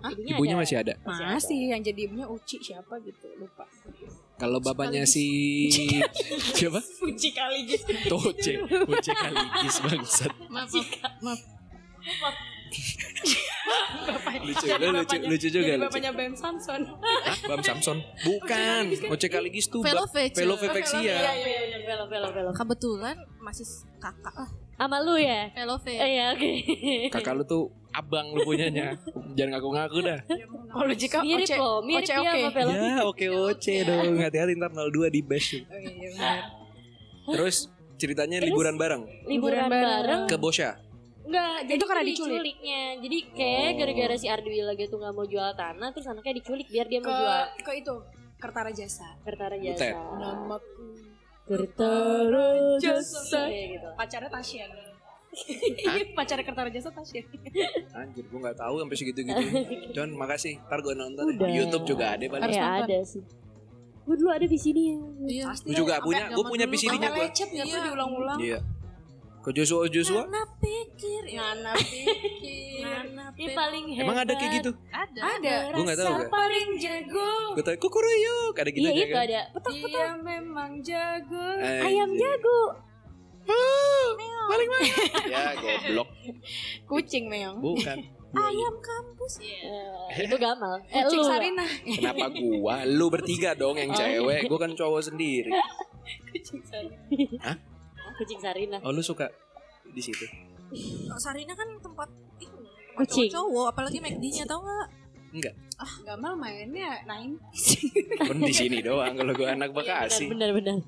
[SPEAKER 3] Hah?
[SPEAKER 2] Ibunya masih ada.
[SPEAKER 3] Masih yang jadi ibunya Uci siapa gitu lupa.
[SPEAKER 2] Kalau bapaknya si siapa?
[SPEAKER 3] Uci kali gitu.
[SPEAKER 2] Toce, Toce Kaligis bangsat.
[SPEAKER 4] Maaf, maaf. maaf.
[SPEAKER 2] Lucu, lu lucu, lucu juga
[SPEAKER 3] Jadi
[SPEAKER 2] lucu.
[SPEAKER 3] bapaknya Bam Samson.
[SPEAKER 2] Hah? Bam Samson? Bukan. Toce Kaligis tuh ba-
[SPEAKER 4] Velovece.
[SPEAKER 2] Velovexia.
[SPEAKER 3] Iya,
[SPEAKER 5] Velo, velo, velo.
[SPEAKER 4] Kebetulan masih kakak lah.
[SPEAKER 5] Sama lu ya?
[SPEAKER 4] Velove.
[SPEAKER 5] Oh iya, oke.
[SPEAKER 2] Kakak lu tuh abang lu punyanya. Jangan ngaku-ngaku dah.
[SPEAKER 3] Kalau jika
[SPEAKER 5] Mirip
[SPEAKER 3] Oce,
[SPEAKER 5] loh, mirip
[SPEAKER 3] Oce
[SPEAKER 5] dia
[SPEAKER 3] oke.
[SPEAKER 5] sama Velo.
[SPEAKER 2] Ya oke oce dong. Hati-hati ntar 02 di bash.
[SPEAKER 3] Oh, iya, benar.
[SPEAKER 2] Terus ceritanya liburan bareng
[SPEAKER 5] liburan bareng
[SPEAKER 2] ke Bosya.
[SPEAKER 5] Enggak, jadi
[SPEAKER 3] Itu karena diculik.
[SPEAKER 5] diculiknya. Jadi kayak
[SPEAKER 2] Oh.
[SPEAKER 5] gara-gara si Ardi lagi tuh nggak mau jual tanah, terus anaknya diculik biar dia mau
[SPEAKER 3] ke
[SPEAKER 5] jual
[SPEAKER 3] ke itu Kertara Jasa.
[SPEAKER 5] Kertara
[SPEAKER 2] Butet.
[SPEAKER 5] jasa.
[SPEAKER 3] Namaku
[SPEAKER 5] Kertara
[SPEAKER 3] Jasa.
[SPEAKER 5] Gitu.
[SPEAKER 3] pacarnya Tasya. pacarnya Kertara Jasa Tasya.
[SPEAKER 2] Anjir, gue nggak tahu sampai segitu-gitu. John, makasih. Ntar gue nonton.
[SPEAKER 5] Udah.
[SPEAKER 2] Di YouTube juga ada paling.
[SPEAKER 5] Ya
[SPEAKER 3] nonton.
[SPEAKER 5] ada sih. Gue dulu ada di sini ya.
[SPEAKER 4] Iya.
[SPEAKER 2] Gue juga punya, gue punya PCD-nya gue.
[SPEAKER 3] lecet nggak tuh diulang-ulang.
[SPEAKER 2] Iya. Ke Joshua Joshua?
[SPEAKER 4] Karena pikir ya.
[SPEAKER 3] Ngana pikir.
[SPEAKER 5] Ini
[SPEAKER 4] pikir.
[SPEAKER 5] paling hebat.
[SPEAKER 2] Emang ada kayak gitu?
[SPEAKER 4] Ada.
[SPEAKER 3] Ada.
[SPEAKER 2] Gue nggak tahu kan.
[SPEAKER 3] paling jago.
[SPEAKER 2] Gue tahu kukuruyuk ada gitu
[SPEAKER 5] Iya
[SPEAKER 2] aja
[SPEAKER 5] itu
[SPEAKER 2] kan.
[SPEAKER 5] ada. Petok petok.
[SPEAKER 3] Dia memang jago.
[SPEAKER 5] Ayam jago.
[SPEAKER 2] Paling mana? ya goblok.
[SPEAKER 3] Kucing meong.
[SPEAKER 2] Bukan.
[SPEAKER 4] Ayam kampus.
[SPEAKER 5] Eh, itu gamal. Eh
[SPEAKER 3] Kucing
[SPEAKER 5] lu. ya?
[SPEAKER 3] Sarina.
[SPEAKER 2] Kenapa gua? Lu bertiga dong yang cewek. Gua kan cowok sendiri.
[SPEAKER 3] Kucing Sarina.
[SPEAKER 5] Kucing Sarina.
[SPEAKER 2] Oh lu suka di situ?
[SPEAKER 4] Sarina kan tempat ini.
[SPEAKER 5] Kucing.
[SPEAKER 4] Cowok, apalagi McD-nya tau gak?
[SPEAKER 2] Enggak.
[SPEAKER 3] Gamal mainnya naik.
[SPEAKER 2] Kan di sini doang kalau gua anak Bekasi.
[SPEAKER 5] Benar benar.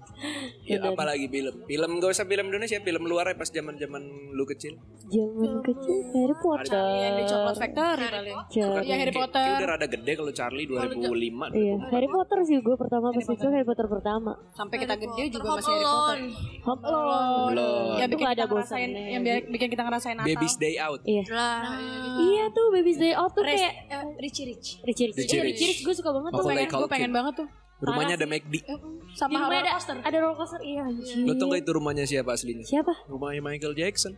[SPEAKER 2] Ya
[SPEAKER 5] benar.
[SPEAKER 2] apalagi film. Film gak usah film Indonesia, film luar ya pas zaman-zaman lu kecil.
[SPEAKER 5] Zaman kecil Harry Potter.
[SPEAKER 3] Yang di Coklat Factory paling.
[SPEAKER 5] Charlie.
[SPEAKER 3] Ya Harry Potter.
[SPEAKER 2] kayak udah rada gede kalau Charlie 2005.
[SPEAKER 5] Iya, Harry Potter sih gue pertama pas itu Harry Potter pertama.
[SPEAKER 3] Sampai kita gede juga masih Harry Potter.
[SPEAKER 4] Alone.
[SPEAKER 5] Home Alone.
[SPEAKER 3] Ya
[SPEAKER 5] Itu
[SPEAKER 3] bikin
[SPEAKER 5] ada bosannya.
[SPEAKER 3] yang bi- bikin kita ngerasain Natal.
[SPEAKER 2] Baby's Day Out.
[SPEAKER 5] Iya.
[SPEAKER 4] Lah.
[SPEAKER 5] Iya tuh Baby's Day Out tuh kayak
[SPEAKER 3] eh, Richie Rich.
[SPEAKER 5] Rich.
[SPEAKER 2] Richie
[SPEAKER 5] Iya,
[SPEAKER 2] Rich.
[SPEAKER 5] Rich gue suka banget tuh.
[SPEAKER 3] Pengen, gue pengen banget tuh.
[SPEAKER 2] Rumahnya ada McD.
[SPEAKER 5] Di
[SPEAKER 3] Sama
[SPEAKER 5] rumah
[SPEAKER 3] roller
[SPEAKER 5] ada,
[SPEAKER 3] coaster.
[SPEAKER 5] ada roller coaster. Iya anjir.
[SPEAKER 2] Lo tau gak itu rumahnya siapa aslinya?
[SPEAKER 5] Siapa?
[SPEAKER 2] Rumahnya Michael Jackson.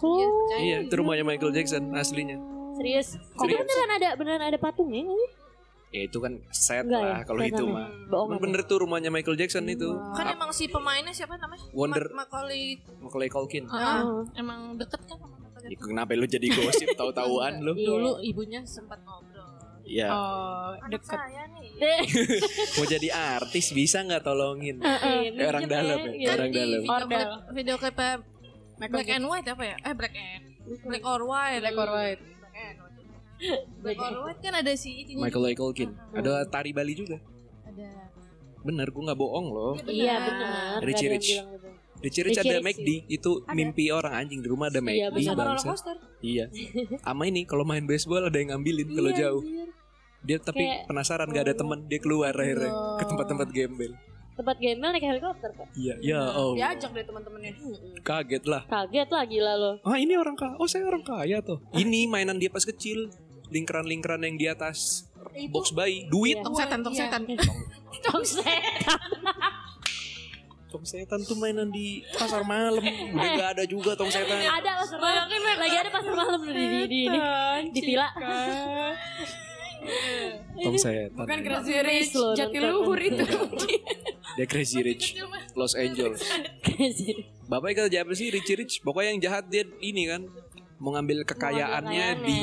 [SPEAKER 5] Oh.
[SPEAKER 2] Iya, itu rumahnya Michael Jackson aslinya.
[SPEAKER 5] Serius? Kok
[SPEAKER 2] Serius.
[SPEAKER 5] beneran ada beneran ada patungnya nggak sih?
[SPEAKER 2] Ya itu kan set
[SPEAKER 5] Enggak
[SPEAKER 2] lah
[SPEAKER 5] ya?
[SPEAKER 2] kalau itu mah.
[SPEAKER 5] Ada.
[SPEAKER 2] bener tuh rumahnya Michael Jackson itu.
[SPEAKER 4] Kan emang si pemainnya siapa namanya?
[SPEAKER 2] Wonder
[SPEAKER 4] Ma- Macaulay.
[SPEAKER 2] Macaulay Culkin.
[SPEAKER 4] Ah,
[SPEAKER 5] Oh.
[SPEAKER 4] emang deket kan sama Macaulay.
[SPEAKER 2] Ya, kenapa lu jadi gosip tahu-tahuan lu?
[SPEAKER 5] Iya.
[SPEAKER 4] Dulu ibunya sempat ngobrol.
[SPEAKER 2] Iya.
[SPEAKER 3] Oh,
[SPEAKER 4] saya nih.
[SPEAKER 2] Mau jadi artis bisa nggak tolongin?
[SPEAKER 5] Iya,
[SPEAKER 2] Kayak orang
[SPEAKER 5] minjem
[SPEAKER 2] dalam
[SPEAKER 5] ya.
[SPEAKER 2] ya,
[SPEAKER 5] Iya.
[SPEAKER 2] orang
[SPEAKER 4] di
[SPEAKER 2] dalam.
[SPEAKER 4] video
[SPEAKER 3] Ordal.
[SPEAKER 4] video clip
[SPEAKER 3] Michael
[SPEAKER 4] Black and White apa ya? Eh Black and Black or White.
[SPEAKER 3] Black or White.
[SPEAKER 4] Black and White. Black or White kan ada si itu
[SPEAKER 2] Macaulay Culkin. Ada tari Bali juga.
[SPEAKER 4] Ada.
[SPEAKER 2] Bener, gue nggak bohong loh.
[SPEAKER 5] Iya benar.
[SPEAKER 2] Richie
[SPEAKER 5] Ada
[SPEAKER 2] Rich.
[SPEAKER 5] bilang gitu.
[SPEAKER 2] Richie Rich
[SPEAKER 5] Richie
[SPEAKER 2] ada
[SPEAKER 5] Rich
[SPEAKER 2] McD itu mimpi orang anjing di rumah ada McD.
[SPEAKER 5] Iya.
[SPEAKER 3] Sama
[SPEAKER 2] bangsa. Iya. Ama ini kalau main baseball ada yang ngambilin kalau
[SPEAKER 5] Iya,
[SPEAKER 2] jauh.
[SPEAKER 5] anjir.
[SPEAKER 2] Dia tapi
[SPEAKER 5] Kayak-
[SPEAKER 2] penasaran gak ada teman, dia keluar akhirnya
[SPEAKER 3] Oh.
[SPEAKER 2] ke tempat-tempat gembel.
[SPEAKER 5] Tempat gembel naik helikopter kok.
[SPEAKER 2] Iya, ya oh.
[SPEAKER 3] Diajak deh teman-temannya.
[SPEAKER 2] Kaget lah.
[SPEAKER 5] Kaget lah gila lo.
[SPEAKER 2] Ah ini orang kaya. Oh saya orang kaya tuh. Ini mainan dia pas kecil. Lingkaran-lingkaran yang di atas box bayi. Duit.
[SPEAKER 5] Iya.
[SPEAKER 4] Tong setan, tong
[SPEAKER 3] Iya.
[SPEAKER 4] setan.
[SPEAKER 5] Tong setan.
[SPEAKER 2] Tong setan tuh mainan di pasar malam. Udah gak ada juga tong setan.
[SPEAKER 5] ada pasar malam. Lagi ada pasar malam di di di, di, di villa.
[SPEAKER 2] Tong setan.
[SPEAKER 3] Bukan Crazy Rich
[SPEAKER 5] Loh,
[SPEAKER 3] Jatiluhur
[SPEAKER 5] nonton.
[SPEAKER 3] itu.
[SPEAKER 2] Dia Crazy Rich. Los Angeles. Bapaknya kerja apa sih Richie Rich? Pokoknya yang jahat dia ini kan mau ngambil kekayaannya di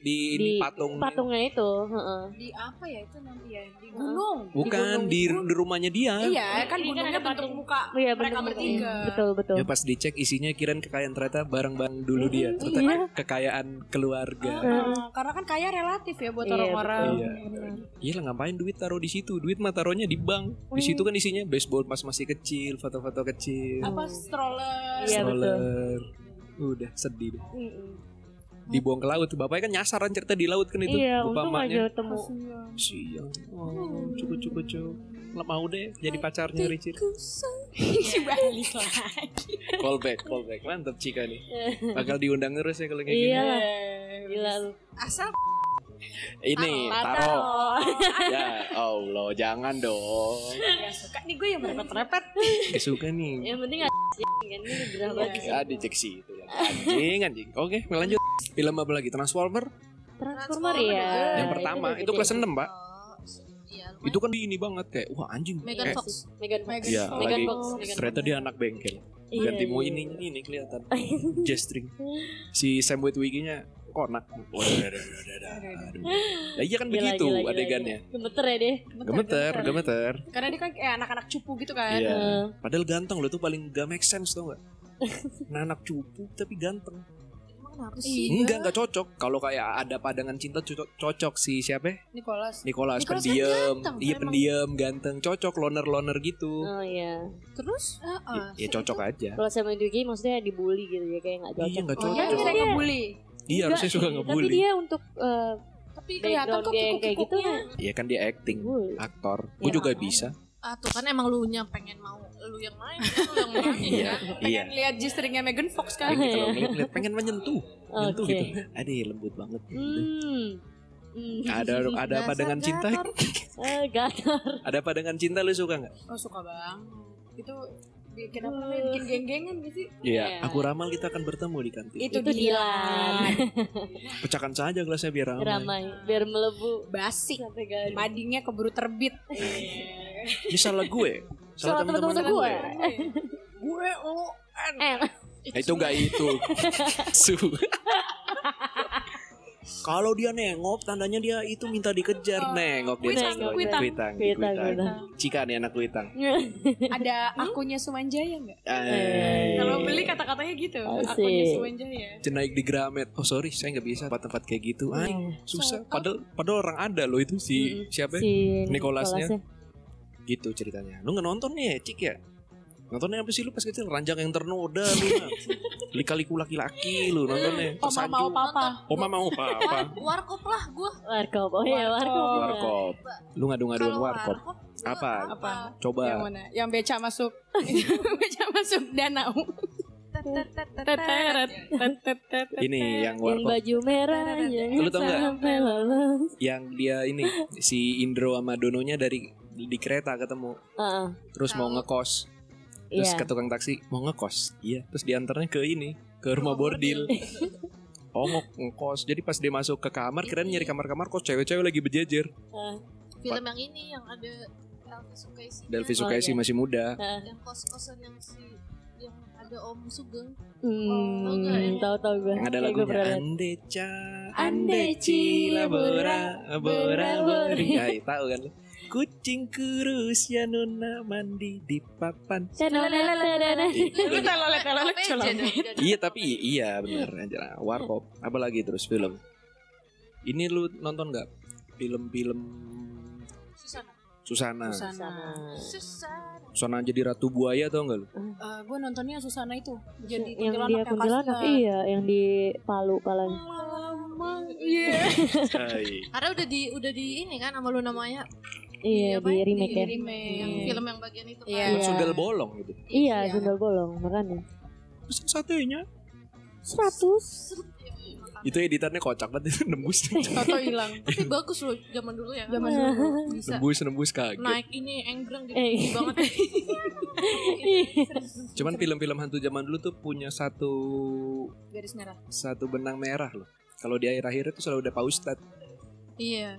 [SPEAKER 2] di ini
[SPEAKER 5] di
[SPEAKER 2] patung.
[SPEAKER 5] patungnya itu. heeh.
[SPEAKER 3] Di apa ya itu nanti ya? Di gunung.
[SPEAKER 2] Bukan di, di rumahnya dia.
[SPEAKER 3] Iya, kan
[SPEAKER 5] Iya, kan
[SPEAKER 3] gunungnya
[SPEAKER 5] ada
[SPEAKER 3] bentuk
[SPEAKER 5] patung.
[SPEAKER 3] muka
[SPEAKER 5] Iya
[SPEAKER 3] mereka bertiga.
[SPEAKER 5] Betul betul.
[SPEAKER 2] Ya pas dicek isinya kirain kekayaan ternyata barang-barang dulu dia. Ternyata
[SPEAKER 5] Iya.
[SPEAKER 2] kekayaan keluarga.
[SPEAKER 3] Oh, karena kan kaya relatif ya buat
[SPEAKER 5] Iya,
[SPEAKER 3] orang-orang.
[SPEAKER 2] Iya. Iya lah ngapain duit taruh di situ? Duit mah taruhnya di bank. Di situ kan isinya baseball pas masih kecil, foto-foto kecil,
[SPEAKER 3] Apa stroller?
[SPEAKER 5] Iya, betul.
[SPEAKER 2] stroller. Udah sedih deh.
[SPEAKER 5] Mm-mm.
[SPEAKER 2] Dibuang ke laut. Bapaknya kan nyasaran cerita di laut kan itu.
[SPEAKER 5] Iya,
[SPEAKER 2] Bapak
[SPEAKER 5] aja ketemu.
[SPEAKER 2] Siang. Oh, cukup cukup cukup. Nggak mau deh jadi pacarnya Richie.
[SPEAKER 3] Balik lagi.
[SPEAKER 2] Callback, callback. Mantap Cika nih. Bakal diundang terus ya kalau kayak
[SPEAKER 5] Iya
[SPEAKER 2] gini.
[SPEAKER 5] lah. Gila lu.
[SPEAKER 4] Asal
[SPEAKER 2] Ini taro. ya Allah, jangan dong.
[SPEAKER 3] Ya suka nih gue yang merepet-repet.
[SPEAKER 2] Gak suka nih.
[SPEAKER 5] Yang penting ada kan gerah banget.
[SPEAKER 2] Ya dicek sih itu ya. Anjing anjing. Oke, lanjut. Film apa lagi? Transformer.
[SPEAKER 5] Transformer ya.
[SPEAKER 2] Yang pertama itu kelas 6, Pak.
[SPEAKER 4] Iya,
[SPEAKER 2] Itu kan di ini banget kayak wah anjing.
[SPEAKER 4] Megan
[SPEAKER 2] Kayak-
[SPEAKER 4] Fox.
[SPEAKER 5] Megan Fox.
[SPEAKER 2] Iya,
[SPEAKER 5] Megan
[SPEAKER 2] lagi
[SPEAKER 5] Fox. Megan
[SPEAKER 2] ternyata dia anak bengkel.
[SPEAKER 5] Iya,
[SPEAKER 2] Ganti mau
[SPEAKER 5] iya.
[SPEAKER 2] ini ini kelihatan. Jestring. Si Sam Witwicky-nya konak. Waduh, Lah iya kan
[SPEAKER 5] Gila,
[SPEAKER 2] begitu
[SPEAKER 5] gila, gila,
[SPEAKER 2] adegannya.
[SPEAKER 5] Gemeter ya deh.
[SPEAKER 2] Gemeter, gemeter.
[SPEAKER 3] Karena dia kan kayak anak-anak cupu gitu kan.
[SPEAKER 2] Iya. Padahal ganteng lo tuh paling gak make sense tau gak? Nah, anak cupu tapi ganteng.
[SPEAKER 4] Emang Kenapa sih?
[SPEAKER 2] Enggak, enggak cocok. Kalau kayak ada padangan cinta cocok, cocok si siapa?
[SPEAKER 3] Nicholas.
[SPEAKER 2] Nicholas,
[SPEAKER 3] Nicholas kan
[SPEAKER 2] pendiam.
[SPEAKER 3] ganteng,
[SPEAKER 2] Iya, pendiam, ganteng, cocok loner-loner gitu.
[SPEAKER 5] Oh iya.
[SPEAKER 4] Terus?
[SPEAKER 3] Heeh.
[SPEAKER 2] Ya cocok aja.
[SPEAKER 5] Kalau sama Duki maksudnya dibully gitu ya kayak nggak cocok.
[SPEAKER 2] Iya, enggak
[SPEAKER 3] Oh,
[SPEAKER 2] cocok.
[SPEAKER 3] dia bisa
[SPEAKER 5] Iya.
[SPEAKER 3] ngebully.
[SPEAKER 2] Iya, harusnya suka
[SPEAKER 5] Tapi
[SPEAKER 2] ngebully.
[SPEAKER 5] dia untuk eh,
[SPEAKER 3] Tapi kelihatan kok
[SPEAKER 5] kayak kayak gitu
[SPEAKER 3] kikuk-kikuknya.
[SPEAKER 2] Iya kan dia acting,
[SPEAKER 5] bully.
[SPEAKER 2] aktor. Gue
[SPEAKER 5] Ya.
[SPEAKER 2] juga bisa.
[SPEAKER 4] Ah tuh kan emang lu nya pengen mau lu yang main, kan lu yang main
[SPEAKER 2] Iya,
[SPEAKER 4] kan.
[SPEAKER 2] iya.
[SPEAKER 3] Pengen lihat G-stringnya Megan Fox kan.
[SPEAKER 2] Pengen kalau ngeliat-ngeliat pengen menyentuh, menyentuh
[SPEAKER 5] Oke.
[SPEAKER 2] gitu. Aduh, lembut banget.
[SPEAKER 5] Hmm. Hmm.
[SPEAKER 2] Ada ada apa
[SPEAKER 4] Dasar
[SPEAKER 2] dengan cinta?
[SPEAKER 4] gator.
[SPEAKER 5] Eh, gator.
[SPEAKER 2] Ada apa dengan cinta lu suka nggak?
[SPEAKER 3] Oh suka bang. Itu bikin apa namanya? Bikin geng-gengan gitu sih.
[SPEAKER 2] Iya,
[SPEAKER 5] Iya.
[SPEAKER 2] aku ramal kita akan bertemu di kantin.
[SPEAKER 3] Itu,
[SPEAKER 5] Itu Dilan.
[SPEAKER 2] Pecahkan saja gelasnya biar ramai.
[SPEAKER 5] Ramai biar melebu
[SPEAKER 3] Basi. Madingnya keburu terbit.
[SPEAKER 2] Ini salah gue.
[SPEAKER 5] Salah teman-teman gue.
[SPEAKER 3] Gue lo
[SPEAKER 5] Eh,
[SPEAKER 2] Eh, itu enggak itu. Su. Kalau dia nengok, tandanya dia itu minta dikejar. Nengok dia.
[SPEAKER 3] Kuitang,
[SPEAKER 2] Kuitang,
[SPEAKER 3] kuitang.
[SPEAKER 2] kuitang.
[SPEAKER 5] Kuitang,
[SPEAKER 2] kuitang.
[SPEAKER 5] kuitang.
[SPEAKER 2] Cika nih anak kuitang.
[SPEAKER 3] ada akunya Sumanjaya nggak?
[SPEAKER 2] Eh,
[SPEAKER 3] Kalau beli kata-katanya gitu.
[SPEAKER 5] Asik.
[SPEAKER 3] Akunya Sumanjaya.
[SPEAKER 2] naik di Gramet. Oh sorry, saya nggak bisa tempat-tempat kayak gitu. Ay,
[SPEAKER 5] Oh.
[SPEAKER 2] susah. Padahal, padahal orang ada loh itu si siapa?
[SPEAKER 5] si
[SPEAKER 2] Nicholasnya.
[SPEAKER 5] Nicholasnya.
[SPEAKER 2] Gitu ceritanya. Lu nggak nonton nih, Cik ya? Nontonnya apa sih lu pas kecil? Ranjang yang ternoda lu. Lika-liku laki-laki lu nontonnya.
[SPEAKER 3] Oma
[SPEAKER 2] Tersanjung.
[SPEAKER 3] mau papa.
[SPEAKER 2] Oma mau apa?
[SPEAKER 4] Warkop lah gua.
[SPEAKER 5] Warkop. Oh iya,
[SPEAKER 3] Warkop.
[SPEAKER 5] warkop.
[SPEAKER 2] Lu ngadu-ngaduan warkop. Apa?
[SPEAKER 3] Apa?
[SPEAKER 2] Coba.
[SPEAKER 3] Yang mana? Yang beca masuk. beca masuk danau.
[SPEAKER 2] Ini yang
[SPEAKER 5] Yang
[SPEAKER 2] warkop.
[SPEAKER 5] baju merah yang
[SPEAKER 2] Lu tau
[SPEAKER 5] lolos.
[SPEAKER 2] Yang dia ini si Indro sama Dononya dari di kereta ketemu.
[SPEAKER 5] Heeh.
[SPEAKER 2] Terus mau ngekos. Terus
[SPEAKER 5] Iya.
[SPEAKER 2] ke tukang taksi mau ngekos. Iya. Terus diantarnya ke ini, ke rumah bordil. Oh mau ngekos. Jadi pas dia masuk ke kamar, kirain nyari kamar-kamar kok cewek-cewek lagi berjejer.
[SPEAKER 4] Film yang ini yang ada Elvi Sukaisi.
[SPEAKER 2] Delvi
[SPEAKER 5] Oh,
[SPEAKER 2] Sukaisi
[SPEAKER 5] iya.
[SPEAKER 2] masih muda.
[SPEAKER 4] Yang kos-kosan yang si yang ada Om Sugeng.
[SPEAKER 5] Hmm,
[SPEAKER 4] Tahu nggak yang-
[SPEAKER 5] tahu-tahu gue.
[SPEAKER 2] Yang ada lagunya
[SPEAKER 5] pernah liat.
[SPEAKER 2] Ande ca,
[SPEAKER 5] Ande
[SPEAKER 2] ande cila bora, bora
[SPEAKER 5] bora,
[SPEAKER 2] bori. Ay, tahu kan? Kucing kurus ya nona mandi di papan. Iya tapi iya bener aja Warkop. Apa lagi terus film? Ini lu nonton nggak film-film
[SPEAKER 4] Susana.
[SPEAKER 2] Susana?
[SPEAKER 3] Susana.
[SPEAKER 4] Susana.
[SPEAKER 2] Susana jadi ratu buaya tau nggak lu?
[SPEAKER 3] Eh, gue nontonnya Susana itu. Jadi
[SPEAKER 5] yang dia kuntilanak iya yang di Palu palanya
[SPEAKER 3] Lama. Iya.
[SPEAKER 2] Hai.
[SPEAKER 4] Karena udah di udah di ini kan sama lu namanya
[SPEAKER 5] iya
[SPEAKER 4] apa
[SPEAKER 5] di
[SPEAKER 4] ya?
[SPEAKER 5] remake ya
[SPEAKER 3] remake.
[SPEAKER 4] yang
[SPEAKER 5] Hmm.
[SPEAKER 4] film yang bagian itu kan.
[SPEAKER 3] Iya.
[SPEAKER 2] Sundel bolong gitu.
[SPEAKER 5] iya
[SPEAKER 3] Iya.
[SPEAKER 5] sundel bolong makanya
[SPEAKER 2] Pesan satenya.
[SPEAKER 5] seratus
[SPEAKER 2] Itu editannya kocak banget itu nembus.
[SPEAKER 3] Toto hilang.
[SPEAKER 4] Tapi bagus loh zaman dulu ya.
[SPEAKER 3] Zaman dulu.
[SPEAKER 4] bisa
[SPEAKER 2] nembus nembus kaget.
[SPEAKER 4] naik ini enggrang gitu
[SPEAKER 5] Eh.
[SPEAKER 4] banget.
[SPEAKER 2] Cuman film-film hantu zaman dulu tuh punya satu
[SPEAKER 3] Garis merah.
[SPEAKER 2] satu benang merah loh. Kalau di akhir-akhir itu selalu ada Pak Ustadz.
[SPEAKER 4] iya.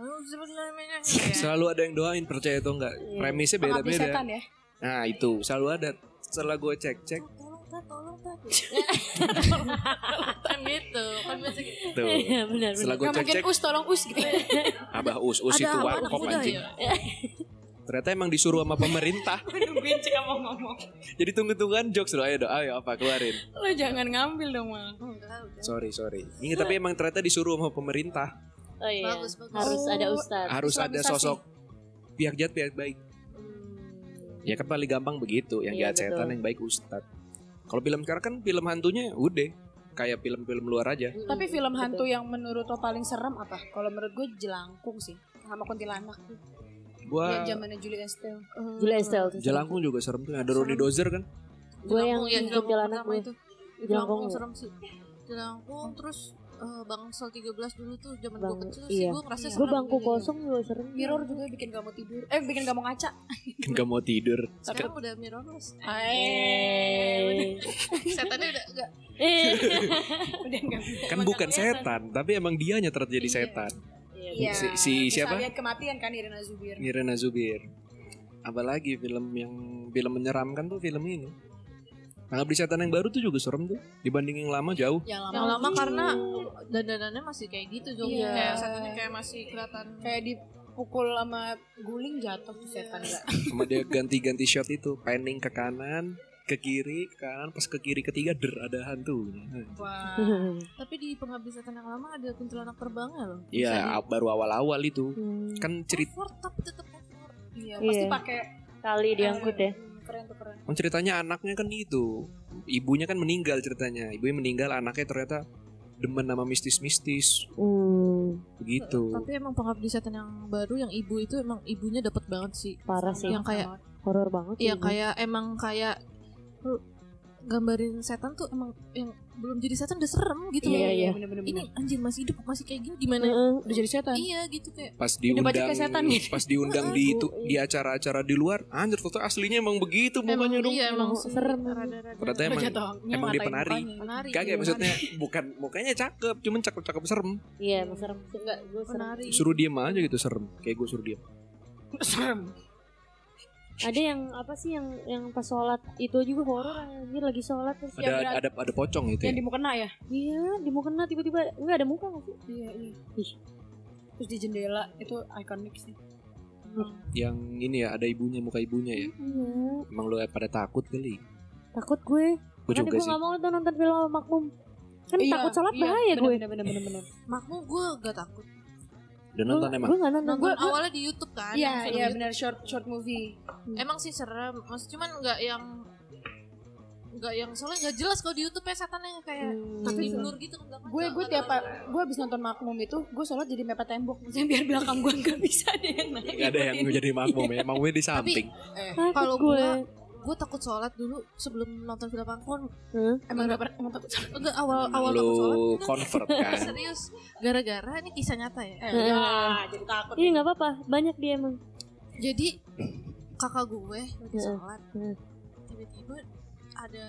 [SPEAKER 4] Ya.
[SPEAKER 2] Selalu ada yang doain percaya atau enggak.
[SPEAKER 5] Iya.
[SPEAKER 2] Premisnya beda-beda.
[SPEAKER 3] setan ya.
[SPEAKER 2] Nah itu selalu ada. Setelah gue cek-cek
[SPEAKER 4] Tolong tak, tolong tak. kan gitu, kan biasa gitu.
[SPEAKER 2] tuh.
[SPEAKER 5] iya benar
[SPEAKER 2] Setelah gue
[SPEAKER 3] mungkin
[SPEAKER 2] cek-cek
[SPEAKER 3] us tolong us gitu.
[SPEAKER 2] Abah Us, Us
[SPEAKER 4] Ada
[SPEAKER 2] itu warkop anjing.
[SPEAKER 4] ya?
[SPEAKER 2] Ternyata emang disuruh sama pemerintah.
[SPEAKER 3] Nungguin cek ngomong-ngomong.
[SPEAKER 2] Jadi tunggu-tungguan jokes loh. Ayo dong, ayo apa keluarin.
[SPEAKER 3] Lo jangan ngambil dong mal.
[SPEAKER 2] Sorry, sorry. Ini tapi emang ternyata disuruh sama pemerintah.
[SPEAKER 5] Oh iya
[SPEAKER 4] Bagus, bagus.
[SPEAKER 5] harus ada
[SPEAKER 3] Oh.
[SPEAKER 5] ustad
[SPEAKER 2] Harus ada
[SPEAKER 3] Islamisasi.
[SPEAKER 2] sosok pihak jahat, pihak baik. Ya kan paling gampang begitu. Yang
[SPEAKER 5] Iya,
[SPEAKER 2] jahat setan,
[SPEAKER 5] betul.
[SPEAKER 2] yang baik ustad. Kalau film sekarang kan film hantunya udah kayak film-film luar aja.
[SPEAKER 3] Tapi film hantu yang menurut lo paling serem apa? Kalau menurut gue jelangkung sih. Sama kuntilanak tuh.
[SPEAKER 2] Gua
[SPEAKER 3] Yang zamannya Julie Estelle.
[SPEAKER 5] Julia Estelle tuh
[SPEAKER 2] Jelangkung juga serem tuh. Ada Roni Dozer kan?
[SPEAKER 5] gue yang
[SPEAKER 4] Jelangkung, ya, Jelangkung
[SPEAKER 5] kuntilanak
[SPEAKER 4] itu.
[SPEAKER 5] Jelangkung
[SPEAKER 4] serem sih. Jelangkung terus eh, Bangsal 13 dulu tuh zaman gue kecil sih
[SPEAKER 5] iya.
[SPEAKER 4] gue ngerasa
[SPEAKER 5] gue
[SPEAKER 4] serem.
[SPEAKER 5] bangku
[SPEAKER 4] Iya.
[SPEAKER 5] kosong juga serem
[SPEAKER 3] Mirror juga bikin gak mau tidur. Eh bikin gak mau ngaca.
[SPEAKER 2] Kan gak mau tidur.
[SPEAKER 4] Sekarang udah mirrorless.
[SPEAKER 5] Eh.
[SPEAKER 4] Setannya udah enggak
[SPEAKER 5] Eh.
[SPEAKER 3] Udah gak bisa.
[SPEAKER 2] Kan bukan setan, tapi emang dianya terjadi
[SPEAKER 3] Iya.
[SPEAKER 2] setan.
[SPEAKER 3] Iya.
[SPEAKER 2] Si- si
[SPEAKER 3] Bisa
[SPEAKER 2] siapa?
[SPEAKER 3] lihat kematian kan Irina Zubir.
[SPEAKER 2] Nirina Zubir. Apalagi film yang film menyeramkan tuh film ini. Pengabdi setan yang baru tuh juga serem tuh dibanding yang lama jauh.
[SPEAKER 3] Yang
[SPEAKER 4] yang lama karena dandanannya masih kayak gitu Jong.
[SPEAKER 3] Iya.
[SPEAKER 4] Kayak setannya kayak masih kelihatan
[SPEAKER 3] kayak dipukul sama guling jatuh tuh setan gak?
[SPEAKER 2] Sama dia ganti-ganti shot itu, panning ke kanan, ke kiri ke kanan pas ke kiri ketiga der ada hantunya
[SPEAKER 3] Wah.
[SPEAKER 4] Tapi di pengabdi setan yang lama ada kuntilanak terbangnya loh.
[SPEAKER 2] Iya baru awal-awal itu
[SPEAKER 5] Hmm,
[SPEAKER 2] kan cerita
[SPEAKER 4] tapi tetap.
[SPEAKER 3] Iya, pasti
[SPEAKER 5] Iya.
[SPEAKER 3] pakai
[SPEAKER 5] Kali diangkut ya.
[SPEAKER 3] Keren tuh keren.
[SPEAKER 2] kan ceritanya anaknya kan itu ibunya kan meninggal ceritanya ibunya meninggal anaknya ternyata demen sama mistis-mistis
[SPEAKER 5] Hmm,
[SPEAKER 2] begitu
[SPEAKER 4] Tapi emang pengabdi setan yang baru yang ibu itu emang ibunya dapat banget sih.
[SPEAKER 5] parah sih.
[SPEAKER 4] Yang kayak
[SPEAKER 5] Horor banget.
[SPEAKER 4] Iya kayak emang kayak gambarin setan tuh emang yang belum jadi setan udah serem gitu
[SPEAKER 5] Iya,
[SPEAKER 4] loh.
[SPEAKER 5] iya.
[SPEAKER 3] bener-bener.
[SPEAKER 4] Ini anjir masih hidup masih kayak gini gimana?
[SPEAKER 5] Heeh.
[SPEAKER 3] udah jadi setan.
[SPEAKER 4] Iya gitu kayak
[SPEAKER 2] pas diundang
[SPEAKER 3] kayak setan gitu.
[SPEAKER 2] pas diundang di itu di acara-acara di luar anjir foto aslinya emang begitu mukanya dong
[SPEAKER 4] iya, emang
[SPEAKER 5] serem.
[SPEAKER 2] Ternyata emang emang dia penari. kagak
[SPEAKER 4] iya,
[SPEAKER 2] maksudnya bukan mukanya cakep cuman cakep-cakep serem
[SPEAKER 5] Iya, emang serem. Enggak, gue serem.
[SPEAKER 2] suruh diem aja gitu serem kayak gue suruh diem
[SPEAKER 3] Serem.
[SPEAKER 5] Ada yang apa sih yang yang pas sholat itu juga horor anjir lagi sholat terus
[SPEAKER 2] ada ada ada pocong itu
[SPEAKER 3] Yang
[SPEAKER 2] ya
[SPEAKER 3] di mukena ya?
[SPEAKER 5] iya di mau kena tiba-tiba enggak ada muka nggak sih
[SPEAKER 3] Iya, iya.
[SPEAKER 5] Ih.
[SPEAKER 3] Terus di jendela itu ikonik sih.
[SPEAKER 2] yang ini ya ada ibunya muka ibunya ya
[SPEAKER 5] iya
[SPEAKER 2] emang lu pada takut kali
[SPEAKER 5] takut gue
[SPEAKER 2] gue juga
[SPEAKER 5] gue
[SPEAKER 2] sih
[SPEAKER 5] nggak mau nonton film makmum kan
[SPEAKER 3] Iya,
[SPEAKER 5] takut sholat
[SPEAKER 3] iya,
[SPEAKER 5] bahaya gue
[SPEAKER 3] Bener bener bener bener.
[SPEAKER 4] Makmu gue gak takut.
[SPEAKER 2] Udah nonton
[SPEAKER 5] gue
[SPEAKER 2] emang
[SPEAKER 5] gue nggak nonton
[SPEAKER 4] Nonton
[SPEAKER 5] gue
[SPEAKER 4] awalnya di YouTube kan.
[SPEAKER 3] Iya, iya
[SPEAKER 4] itu.
[SPEAKER 3] bener short short movie.
[SPEAKER 4] Emang sih serem. Mas cuman nggak yang nggak yang soalnya nggak jelas kalau di YouTube ya setannya kayak
[SPEAKER 5] Hmm.
[SPEAKER 4] tapi
[SPEAKER 3] Tapi
[SPEAKER 4] blur gitu ke belakang.
[SPEAKER 3] Gue gue tiap gue abis nonton makmum itu gue sholat jadi mepet tembok. Maksudnya biar belakang gue nggak bisa deh yang naik.
[SPEAKER 2] Gak ada yang jadi makmum ya Makmumnya di samping
[SPEAKER 3] Eh,
[SPEAKER 4] kalau
[SPEAKER 5] gue
[SPEAKER 4] gue takut sholat dulu sebelum nonton film Angkon
[SPEAKER 5] Hah?
[SPEAKER 3] emang gak pernah emang takut sholat.
[SPEAKER 4] enggak awal awal takut sholat
[SPEAKER 2] Lu
[SPEAKER 4] enggak.
[SPEAKER 2] convert kan
[SPEAKER 4] serius gara-gara ini kisah nyata ya
[SPEAKER 3] Eh, ya, jadi takut.
[SPEAKER 5] iya nggak apa-apa banyak dia emang
[SPEAKER 4] jadi kakak gue lagi
[SPEAKER 5] Heeh.
[SPEAKER 4] sholat
[SPEAKER 5] Heeh.
[SPEAKER 4] tiba-tiba ada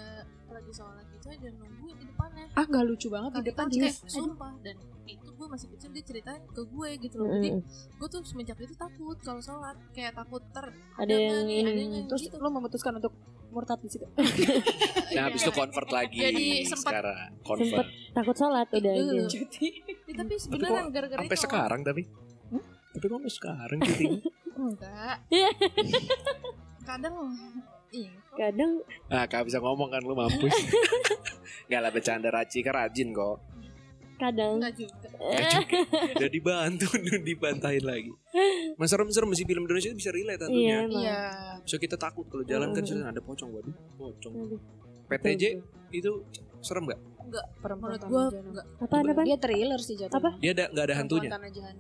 [SPEAKER 4] lagi sholat gitu aja nungguin di depannya.
[SPEAKER 3] Ah gak lucu banget di depan dia.
[SPEAKER 4] kayak sumpah dan itu gue masih kecil dia ceritain ke gue gitu loh. Jadi gue tuh semenjak itu takut kalau sholat kayak takut ter
[SPEAKER 5] Ada
[SPEAKER 4] nggak
[SPEAKER 5] yang
[SPEAKER 4] nih, ada
[SPEAKER 5] ini.
[SPEAKER 4] yang
[SPEAKER 3] Terus
[SPEAKER 4] gitu.
[SPEAKER 3] lo memutuskan untuk murtad di situ.
[SPEAKER 2] Nah habis itu convert lagi
[SPEAKER 4] Jadi sempat-
[SPEAKER 2] Sekarang convert.
[SPEAKER 5] Takut sholat udah
[SPEAKER 4] Iya.
[SPEAKER 3] Jadi
[SPEAKER 4] Ya, tapi sebenarnya gara-gara
[SPEAKER 2] Sampai
[SPEAKER 4] itu.
[SPEAKER 2] sekarang tapi Tapi kok sampai sekarang gitu
[SPEAKER 4] enggak.
[SPEAKER 5] Iya.
[SPEAKER 4] kadang iya
[SPEAKER 5] kadang
[SPEAKER 2] Nah kak bisa ngomong kan lu mampus Gak lah bercanda Raci kan rajin kok
[SPEAKER 5] kadang
[SPEAKER 4] enggak juga
[SPEAKER 2] Eh, juga. Udah dibantu Udah dibantahin lagi Mas serem-serem sih film Indonesia itu bisa relate
[SPEAKER 5] iya
[SPEAKER 2] tentunya
[SPEAKER 5] emang
[SPEAKER 3] Iya.
[SPEAKER 2] So kita takut kalau jalan kan
[SPEAKER 5] Mm.
[SPEAKER 2] sudah ada pocong Waduh pocong
[SPEAKER 5] Aduh.
[SPEAKER 2] PTJ itu serem gak?
[SPEAKER 3] Perempuan
[SPEAKER 4] menurut gue
[SPEAKER 3] tanah
[SPEAKER 4] enggak
[SPEAKER 5] apaan apa
[SPEAKER 3] Dia thriller sih jatuhnya.
[SPEAKER 5] Apa?
[SPEAKER 2] Dia ada, gak ada hantunya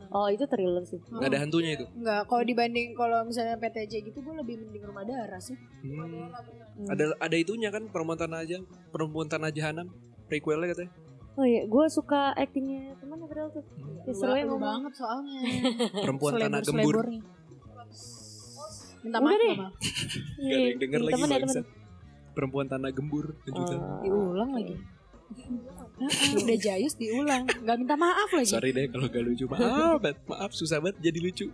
[SPEAKER 5] oh itu thriller sih
[SPEAKER 2] Gak ada hantunya itu
[SPEAKER 3] Enggak, kalau dibanding kalau misalnya PTJ gitu gue lebih mending rumah darah sih.
[SPEAKER 2] Hmm. Ada ada itunya kan perempuan tanah aja perempuan tanah jahanam prequelnya katanya.
[SPEAKER 5] oh iya gue suka actingnya teman April tuh Ya, seru ya
[SPEAKER 3] Seru
[SPEAKER 5] ngomong.
[SPEAKER 3] banget soalnya.
[SPEAKER 2] Perempuan tanah gembur.
[SPEAKER 3] Minta
[SPEAKER 5] Udah
[SPEAKER 3] maaf
[SPEAKER 5] deh.
[SPEAKER 3] nggak, Mal?
[SPEAKER 2] Gak ada yang denger lagi
[SPEAKER 5] temen ya
[SPEAKER 2] Perempuan tanah gembur.
[SPEAKER 5] Oh.
[SPEAKER 3] Diulang lagi. Udah jayus diulang, nggak minta maaf lagi.
[SPEAKER 2] Sorry deh kalau gak lucu. Maaf, banget. maaf susah banget jadi lucu.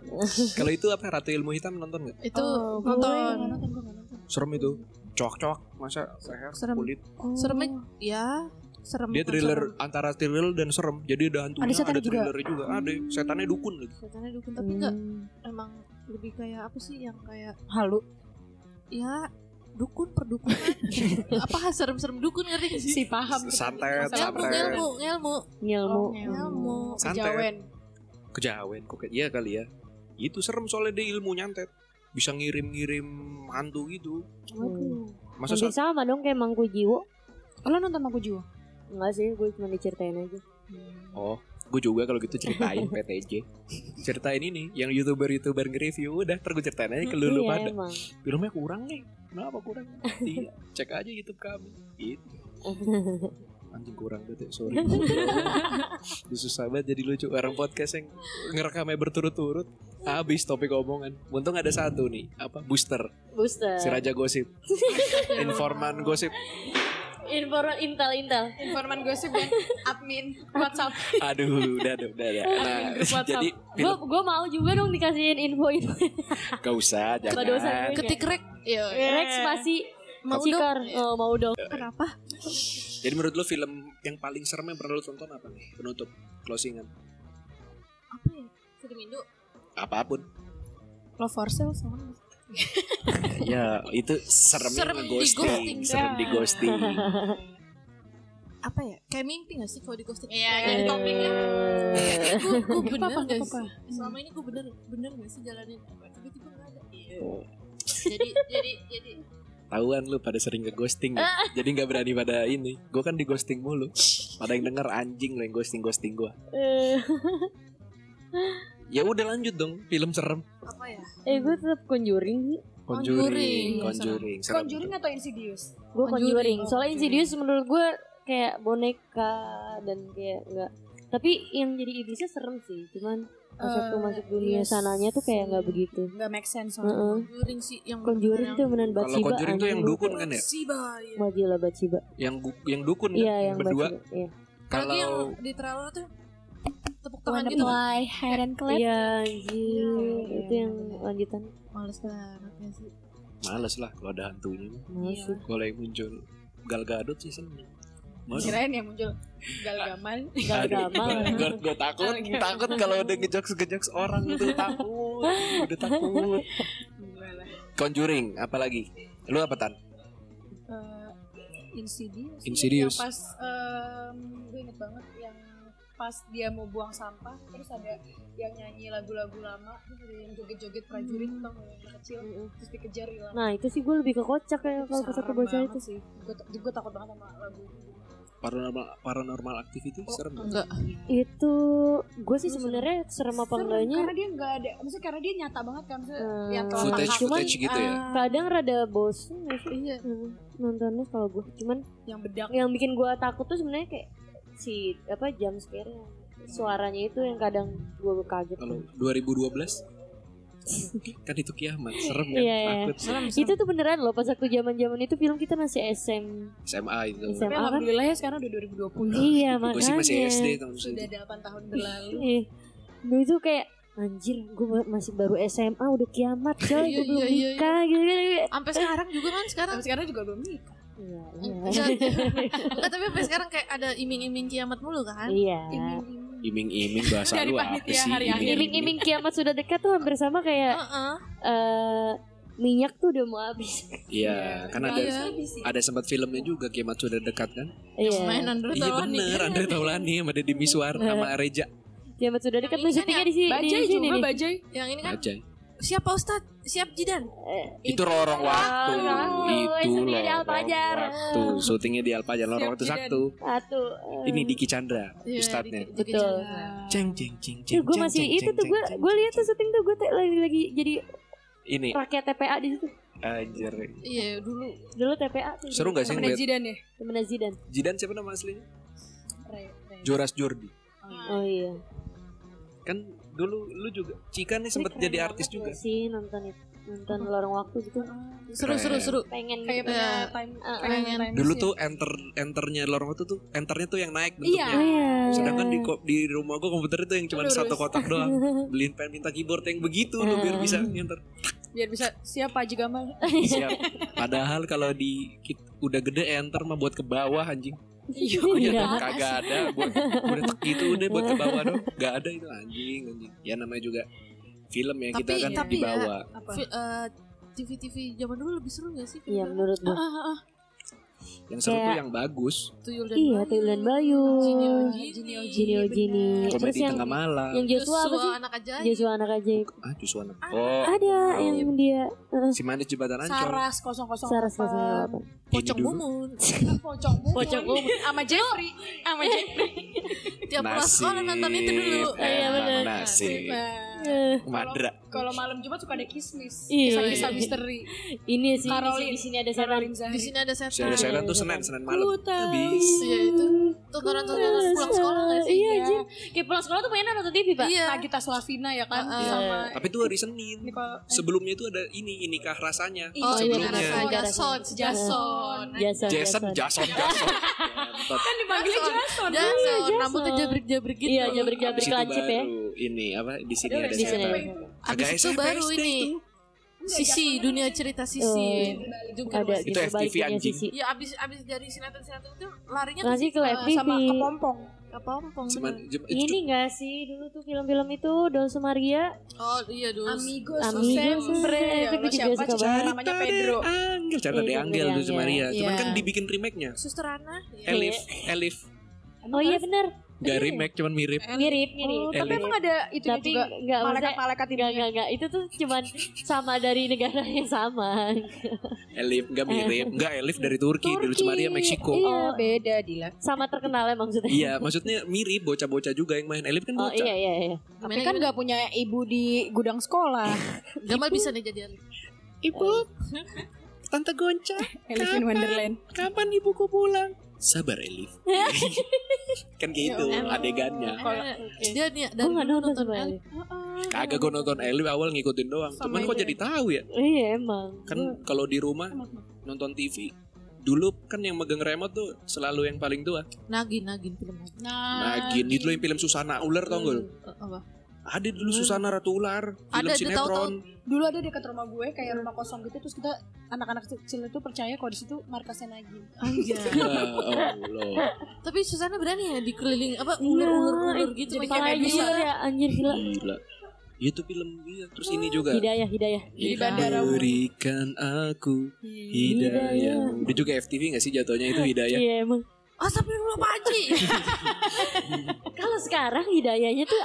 [SPEAKER 2] kalau itu apa Ratu Ilmu Hitam nonton gak?
[SPEAKER 4] itu
[SPEAKER 3] Oh, gue
[SPEAKER 4] nonton
[SPEAKER 3] nggak nonton, gue nggak nonton.
[SPEAKER 2] Serem itu. Cowok-cowok masa leher
[SPEAKER 4] Serem.
[SPEAKER 2] kulit.
[SPEAKER 4] seremnya ya serem
[SPEAKER 2] Dia thriller
[SPEAKER 4] serem.
[SPEAKER 2] antara thriller dan serem. Jadi ada hantunya,
[SPEAKER 3] Ada
[SPEAKER 2] ada,
[SPEAKER 3] setannya juga?
[SPEAKER 2] juga. Ada setannya dukun lagi.
[SPEAKER 4] setannya dukun tapi enggak emang lebih kayak apa sih yang kayak
[SPEAKER 3] Halu.
[SPEAKER 4] ya dukun perdukunan apa serem-serem dukun ngerti gak sih
[SPEAKER 3] Si paham.
[SPEAKER 2] Santet,
[SPEAKER 4] ngelmu
[SPEAKER 2] santet.
[SPEAKER 4] ngelmu ngelmu
[SPEAKER 5] Ngilmu.
[SPEAKER 3] Oh,
[SPEAKER 4] ngelmu.
[SPEAKER 3] Kejawen.
[SPEAKER 2] Kejawen kok kayak- iya kali ya. Itu serem soalnya dia ilmu nyantet. Bisa ngirim-ngirim hantu gitu.
[SPEAKER 3] Waduh.
[SPEAKER 2] Masa
[SPEAKER 5] Hampir sama dong kayak Mangku Jiwo
[SPEAKER 3] Oh, Lo nonton aku Jiwa?
[SPEAKER 5] Enggak sih gue cuma diceritain aja
[SPEAKER 2] Oh, gue juga kalau gitu ceritain PTJ. Ceritain ini yang youtuber-youtuber nge-review udah ntar gue ceritain aja ke lu lu
[SPEAKER 5] Iya
[SPEAKER 2] pada.
[SPEAKER 5] emang
[SPEAKER 2] Filmnya kurang nih. Kenapa kurang? Iya, cek aja YouTube kami. Gitu. Anjing kurang ya, sorry. Itu susah banget jadi lucu orang podcast yang ngerekamnya berturut-turut. Habis topik omongan. Untung ada satu nih, apa? Booster,
[SPEAKER 5] Booster
[SPEAKER 2] si Raja Gosip. Informan gosip.
[SPEAKER 5] Informan intel-intel
[SPEAKER 3] Informan gosip dan admin WhatsApp.
[SPEAKER 2] Aduh, udah, udah, udah. Nah, jadi
[SPEAKER 5] Gue gue mau juga dong dikasihin info-info
[SPEAKER 2] gak usah, jangan.
[SPEAKER 5] gue?
[SPEAKER 4] ketik rek. Ya
[SPEAKER 5] Rex masih
[SPEAKER 4] mau
[SPEAKER 5] Cikar
[SPEAKER 4] dong
[SPEAKER 5] Oh mau dong.
[SPEAKER 4] Kenapa?
[SPEAKER 2] Jadi menurut lu film yang paling serem yang pernah lu tonton apa nih? Penutup, closingan,
[SPEAKER 4] apa ya? Film Indo
[SPEAKER 2] apa pun.
[SPEAKER 3] Love for sale sama.
[SPEAKER 2] Ya itu seremnya
[SPEAKER 4] Serem di
[SPEAKER 2] nge-ghosting,
[SPEAKER 4] ghosting.
[SPEAKER 2] serem di ghosting.
[SPEAKER 4] Apa ya? Kayak mimpi gak sih kalau di ghosting?
[SPEAKER 3] Iya,
[SPEAKER 4] Kayak di topiknya. Gue gue bener gak sih? Selama ini gue bener bener gak sih jalanin apa? Tiba-tiba gak ada. jadi jadi jadi
[SPEAKER 2] Tahuan lu pada sering nge-ghosting ya. Jadi nggak berani pada ini. Gue kan di ghosting mulu. Pada yang denger anjing lo yang ghosting-ghosting gue. Ya udah lanjut dong film serem.
[SPEAKER 4] apa ya?
[SPEAKER 5] eh gue tetap conjuring sih.
[SPEAKER 2] Conjuring,
[SPEAKER 4] Conjuring.
[SPEAKER 2] Conjuring. serem.
[SPEAKER 3] Conjuring atau Insidious?
[SPEAKER 5] Gue
[SPEAKER 4] Conjuring.
[SPEAKER 5] conjuring.
[SPEAKER 3] Oh,
[SPEAKER 5] Soalnya
[SPEAKER 3] Conjuring.
[SPEAKER 5] Insidious menurut gue kayak boneka dan kayak enggak. Tapi yang jadi iblisnya serem sih. Cuman pas waktu
[SPEAKER 3] Eh,
[SPEAKER 5] masuk dunia
[SPEAKER 3] yes.
[SPEAKER 5] sananya tuh kayak nggak begitu.
[SPEAKER 3] Nggak make sense.
[SPEAKER 5] Heeh.
[SPEAKER 4] Conjuring sih yang
[SPEAKER 5] Conjuring tuh beneran
[SPEAKER 2] Kalau
[SPEAKER 5] Batsiba.
[SPEAKER 2] Conjuring tuh yang dukun kan ya?
[SPEAKER 4] si bahaya.
[SPEAKER 5] Wajila Batsiba.
[SPEAKER 2] Yang yang dukun kan?
[SPEAKER 5] Iya yang
[SPEAKER 2] berdua.
[SPEAKER 5] Iya.
[SPEAKER 4] Apalagi yang
[SPEAKER 2] Kalau
[SPEAKER 4] di trailer tuh tangan gitu
[SPEAKER 3] play hide and clap?
[SPEAKER 5] Iya anjir.
[SPEAKER 3] Iya,
[SPEAKER 5] Itu yang lanjutan.
[SPEAKER 4] Males banget ya sih.
[SPEAKER 2] males lah kalau ada hantunya.
[SPEAKER 5] Males sih.
[SPEAKER 2] Kalau yang muncul Gal Gadot sih seneng. Males.
[SPEAKER 3] Kirain yang muncul Gal Gamal.
[SPEAKER 5] Gak gamal.
[SPEAKER 2] gue gue takut takut kalau udah ngejokes ngejokes orang itu takut udah takut Conjuring apalagi lu apa tan
[SPEAKER 3] Eh, Insidious.
[SPEAKER 2] Insidious.
[SPEAKER 3] Yang pas em, gue inget banget yang pas dia mau buang sampah terus ada yang nyanyi lagu-lagu lama terus ada yang joget-joget prajurit tau nggak, yang kecil terus dikejar hilang.
[SPEAKER 5] Nah itu sih gue lebih ke kocak ya kalau pas aku baca itu.
[SPEAKER 3] sih. Gue, gue takut banget sama lagu
[SPEAKER 2] paranormal paranormal activity serem nggak?
[SPEAKER 4] Enggak.
[SPEAKER 5] Itu gue sih sebenarnya serem apa
[SPEAKER 3] Serem,
[SPEAKER 5] enggaknya
[SPEAKER 3] Karena dia nggak ada, maksudnya karena dia nyata banget kan, maksudnya
[SPEAKER 5] Hmm.
[SPEAKER 3] yang telah
[SPEAKER 2] footage
[SPEAKER 3] tangkap,
[SPEAKER 2] footage gitu ya
[SPEAKER 3] ah,
[SPEAKER 5] kadang rada bosen sih
[SPEAKER 4] Iya.
[SPEAKER 5] Hmm, nontonnya kalau gue cuman
[SPEAKER 3] yang bedak.
[SPEAKER 5] yang bikin gue takut tuh sebenarnya kayak si apa jam scare suaranya itu yang kadang gue kaget
[SPEAKER 2] kalau 2012 kan itu kiamat serem kan
[SPEAKER 5] Iya, iya.
[SPEAKER 2] takut.
[SPEAKER 3] Serem,
[SPEAKER 5] itu tuh beneran loh pas waktu zaman zaman itu film kita masih SM
[SPEAKER 2] SMA itu.
[SPEAKER 5] SMA.
[SPEAKER 3] Tapi alhamdulillah ya sekarang udah 2020.
[SPEAKER 5] iya
[SPEAKER 2] gue sih
[SPEAKER 5] makanya.
[SPEAKER 2] Masih SD tahun
[SPEAKER 3] Sudah
[SPEAKER 2] segitu
[SPEAKER 3] 8 tahun berlalu.
[SPEAKER 5] Dulu itu kayak anjir gue masih baru SMA udah kiamat coy
[SPEAKER 4] Iya,
[SPEAKER 5] gue belum
[SPEAKER 4] iya, iya,
[SPEAKER 5] nikah gitu gitu
[SPEAKER 4] Sampai sekarang juga kan sekarang.
[SPEAKER 3] Tapi sekarang juga belum nikah.
[SPEAKER 5] Iya iya.
[SPEAKER 4] Enggak, enggak, tapi sampai sekarang kayak ada iming-iming kiamat mulu kan?
[SPEAKER 5] iya.
[SPEAKER 2] Iming-iming. Bahasa lu apa sih?
[SPEAKER 5] iming-iming. kiamat sudah dekat tuh hampir sama kayak
[SPEAKER 4] Heeh.
[SPEAKER 5] eh minyak tuh udah mau habis.
[SPEAKER 2] Iya kan ada
[SPEAKER 4] Iya.
[SPEAKER 2] ada sempat filmnya juga kiamat sudah dekat kan?
[SPEAKER 5] Iya.
[SPEAKER 4] Main Andrew
[SPEAKER 2] iya
[SPEAKER 4] Taulani.
[SPEAKER 2] bener Andre Taulani sama Deddy Miswar sama Reja
[SPEAKER 5] kiamat sudah dekat lu
[SPEAKER 4] ini kan
[SPEAKER 5] syutingnya di sini
[SPEAKER 3] Bajai juga bajai.
[SPEAKER 4] Yang ini kan
[SPEAKER 2] aja
[SPEAKER 4] siap Pak Ustad, siap Jidan.
[SPEAKER 2] itu lorong waktu
[SPEAKER 5] waktu.
[SPEAKER 2] itu
[SPEAKER 5] Syutingnya di
[SPEAKER 2] lorong
[SPEAKER 5] Alpajar.
[SPEAKER 2] waktu. Syutingnya di Alpajar lorong waktu
[SPEAKER 3] jidan.
[SPEAKER 2] Sabtu.
[SPEAKER 5] Satu.
[SPEAKER 2] Ini Diki Chandra
[SPEAKER 4] di- di-
[SPEAKER 5] Betul.
[SPEAKER 2] ceng ceng ceng ceng
[SPEAKER 5] gue masih
[SPEAKER 2] ceng,
[SPEAKER 5] itu tuh gue gue lihat tuh syuting tuh gue lagi lagi jadi
[SPEAKER 2] ini.
[SPEAKER 5] rakyat TPA di situ.
[SPEAKER 2] Anjir.
[SPEAKER 4] Iya, dulu.
[SPEAKER 5] Dulu TPA tuh.
[SPEAKER 2] Seru gak sih
[SPEAKER 3] Temennya
[SPEAKER 2] ngeliat?
[SPEAKER 3] Jidan ya?
[SPEAKER 5] temennya Zidan
[SPEAKER 2] Jidan siapa nama aslinya?
[SPEAKER 3] Re- Re-
[SPEAKER 2] Joras Jordi.
[SPEAKER 5] Oh iya.
[SPEAKER 2] Kan dulu lu juga Cika nih sempet jadi artis juga
[SPEAKER 5] sih nonton itu nonton lorong waktu gitu
[SPEAKER 4] seru seru seru.
[SPEAKER 5] pengen
[SPEAKER 3] Kayak
[SPEAKER 5] gitu.
[SPEAKER 3] punya
[SPEAKER 4] Iya.
[SPEAKER 3] time,
[SPEAKER 5] Ah,
[SPEAKER 3] pengen time
[SPEAKER 2] dulu tuh enter enternya lorong waktu tuh enternya tuh yang naik
[SPEAKER 3] Iya.
[SPEAKER 5] Oh,
[SPEAKER 2] bentuknya
[SPEAKER 5] iya
[SPEAKER 2] sedangkan di di rumah gua komputer itu yang cuma
[SPEAKER 3] Lurus.
[SPEAKER 2] satu kotak doang beliin pengen minta keyboard yang begitu lu biar bisa nginter
[SPEAKER 3] biar bisa siap Haji Gamal.
[SPEAKER 2] siap padahal kalau di kit- udah gede enter mah buat ke bawah anjing
[SPEAKER 3] Iya.
[SPEAKER 2] Iya,
[SPEAKER 5] Iya.
[SPEAKER 2] kagak ada buat udah tek gitu udah buat ke bawah dong gak ada itu anjing anjing ya namanya juga film ya kita
[SPEAKER 4] Tapi-
[SPEAKER 2] kan
[SPEAKER 4] tapi
[SPEAKER 2] di
[SPEAKER 4] ya,
[SPEAKER 2] bawah
[SPEAKER 3] Apa?
[SPEAKER 4] Fi- eh, TV-TV zaman dulu lebih seru gak sih?
[SPEAKER 5] iya menurut gue
[SPEAKER 3] Ah, ah, ah.
[SPEAKER 2] Yang seru tuh
[SPEAKER 5] Kayak-
[SPEAKER 2] yang bagus
[SPEAKER 4] Tuyul dan
[SPEAKER 5] iya
[SPEAKER 4] Bayu.
[SPEAKER 5] Tuyul dan Bayu
[SPEAKER 4] Jini Ojini.
[SPEAKER 3] Jini
[SPEAKER 5] Jini Ojini terus yang
[SPEAKER 2] tengah malam
[SPEAKER 5] yang Joshua apa sih
[SPEAKER 4] anak aja.
[SPEAKER 5] Joshua anak ajaib
[SPEAKER 2] ah justru anak oh
[SPEAKER 5] ada
[SPEAKER 2] Oh.
[SPEAKER 5] yang dia eh,
[SPEAKER 2] si manis jembatan ancol
[SPEAKER 3] Saras 008.
[SPEAKER 5] Saras Kosong
[SPEAKER 4] Pocong
[SPEAKER 2] dulu.
[SPEAKER 4] Mumun.
[SPEAKER 3] Pocong Mumun.
[SPEAKER 5] Pocong Mumun.
[SPEAKER 3] Sama Jeffrey. Sama Jeffrey.
[SPEAKER 4] Tiap pulang sekolah nonton itu dulu.
[SPEAKER 5] Iya,
[SPEAKER 2] emang
[SPEAKER 5] bener.
[SPEAKER 2] nasib
[SPEAKER 5] Eh,
[SPEAKER 2] madra
[SPEAKER 3] Kalau malam Jumat suka ada kismis.
[SPEAKER 5] Iya.
[SPEAKER 3] Kisah-kisah misteri.
[SPEAKER 5] ini sih
[SPEAKER 3] Caroline.
[SPEAKER 5] di sini ada setan.
[SPEAKER 4] Di sini ada setan.
[SPEAKER 2] ada setan tuh
[SPEAKER 5] iya,
[SPEAKER 2] senin
[SPEAKER 5] iya.
[SPEAKER 2] senin malam habis
[SPEAKER 4] Iya itu. Tontonan tontonan pulang sekolah gak sih?
[SPEAKER 5] Iya anjir Kayak pulang sekolah tuh mainan nonton TV pak
[SPEAKER 4] Iya.
[SPEAKER 3] Nagita Slavina ya kan sama
[SPEAKER 2] tapi itu hari senin sebelumnya itu ada ini inikah rasanya
[SPEAKER 4] Oh iya,
[SPEAKER 2] sebelumnya
[SPEAKER 5] Iya.
[SPEAKER 4] Jason, Jason.
[SPEAKER 5] Jason
[SPEAKER 2] Jason Jason
[SPEAKER 3] kan dipanggilnya Jason.
[SPEAKER 4] Jason,
[SPEAKER 5] Jason.
[SPEAKER 4] rambutnya jabrik-jabrik gitu.
[SPEAKER 5] Iya jabrik-jabrik lancip ya
[SPEAKER 2] ini apa di sini
[SPEAKER 3] Ada
[SPEAKER 2] setan.
[SPEAKER 4] Abis itu baru
[SPEAKER 2] SD
[SPEAKER 4] ini
[SPEAKER 2] itu.
[SPEAKER 4] Sisi, dunia cerita Sisi. Juga
[SPEAKER 5] Ada
[SPEAKER 2] Itu
[SPEAKER 5] gitu,
[SPEAKER 2] FTV
[SPEAKER 5] baliknya
[SPEAKER 2] anjing.
[SPEAKER 5] Sisi
[SPEAKER 4] Ya abis abis dari sinetron sinetron itu larinya ke
[SPEAKER 5] Ngasih ke FTV
[SPEAKER 3] sama kepompong.
[SPEAKER 4] Kepompong.
[SPEAKER 2] Cuman
[SPEAKER 5] Ini enggak sih dulu tuh film-film itu Dol Sumaria.
[SPEAKER 4] Oh iya dulu.
[SPEAKER 3] Amigos,
[SPEAKER 5] Amigos,
[SPEAKER 3] sempre.
[SPEAKER 5] itu
[SPEAKER 3] Ya
[SPEAKER 5] gue juga
[SPEAKER 3] siapa
[SPEAKER 5] suka banget.
[SPEAKER 3] namanya Pedro.
[SPEAKER 2] Angel, cara
[SPEAKER 5] Iya,
[SPEAKER 2] de Angel tuh Sumaria. Cuman
[SPEAKER 3] Iya.
[SPEAKER 2] kan dibikin remake-nya.
[SPEAKER 4] Suster Ana. Iya.
[SPEAKER 2] Elif, Elif.
[SPEAKER 5] Oh iya benar.
[SPEAKER 2] Gak remake, cuman mirip.
[SPEAKER 5] Mirip, mirip.
[SPEAKER 3] Oh, tapi
[SPEAKER 2] Elif.
[SPEAKER 3] emang ada itu
[SPEAKER 5] Tapi
[SPEAKER 3] juga
[SPEAKER 5] enggak maksudnya
[SPEAKER 3] malaikat-malaikat
[SPEAKER 5] Enggak,
[SPEAKER 3] ini.
[SPEAKER 5] enggak, enggak. Itu tuh cuman sama dari negara yang sama.
[SPEAKER 2] Elif, gak mirip. Enggak, Elif dari Turki, dulu Sumaria Meksiko.
[SPEAKER 5] Iya.
[SPEAKER 3] Oh, beda Dila.
[SPEAKER 5] Sama terkenal ya maksudnya.
[SPEAKER 2] Iya, maksudnya mirip bocah-bocah juga yang main. Elif kan
[SPEAKER 5] Oh
[SPEAKER 2] bocah.
[SPEAKER 5] iya iya iya.
[SPEAKER 3] Tapi
[SPEAKER 4] Gimana,
[SPEAKER 3] kan nggak punya ibu di gudang sekolah.
[SPEAKER 4] Gamal bisa nih jadi Elif.
[SPEAKER 2] Ibu, Tante Gonca,
[SPEAKER 3] Alice in Wonderland.
[SPEAKER 2] kapan ibuku pulang? Sabar Elif. kan gitu
[SPEAKER 3] Ya
[SPEAKER 2] adegannya.
[SPEAKER 4] Eh, Dia nih
[SPEAKER 5] Gue
[SPEAKER 4] dari
[SPEAKER 5] nggak
[SPEAKER 4] dulu
[SPEAKER 5] nonton
[SPEAKER 4] Elif.
[SPEAKER 5] Elif.
[SPEAKER 2] Kagak gue nonton Elif awal ngikutin doang.
[SPEAKER 3] Sama
[SPEAKER 2] Cuman kok jadi tahu ya?
[SPEAKER 5] Iya emang.
[SPEAKER 2] Kan kalau di rumah nonton TV dulu kan yang megang remote tuh selalu yang paling tua.
[SPEAKER 4] Nagin, Nagin film Nagin.
[SPEAKER 2] Gini dulu yang film Susana Ular tau gak?
[SPEAKER 4] Eh?
[SPEAKER 2] Ada dulu Susana Ratu Ular, film
[SPEAKER 4] Ada,
[SPEAKER 2] sinetron.
[SPEAKER 3] dulu ada dekat rumah gue kayak rumah kosong gitu terus kita anak-anak kecil itu percaya kalau di situ markasnya Nagin.
[SPEAKER 4] Anjay.
[SPEAKER 2] Ya Allah.
[SPEAKER 4] Tapi Susana berani ya dikeliling apa
[SPEAKER 5] Iya,
[SPEAKER 4] ulur-ulur gitu.
[SPEAKER 3] jadi kayak bisa.
[SPEAKER 5] ya anjir gila.
[SPEAKER 2] Gila. Itu film dia. Terus ini juga.
[SPEAKER 5] Hidayah, hidayah.
[SPEAKER 3] Di bandara.
[SPEAKER 2] Berikan aku hidayah. Dia juga FTV gak sih jatuhnya itu hidayah?
[SPEAKER 5] Iya emang.
[SPEAKER 4] Astagfirullah Pak Haji.
[SPEAKER 5] Kalau sekarang hidayahnya tuh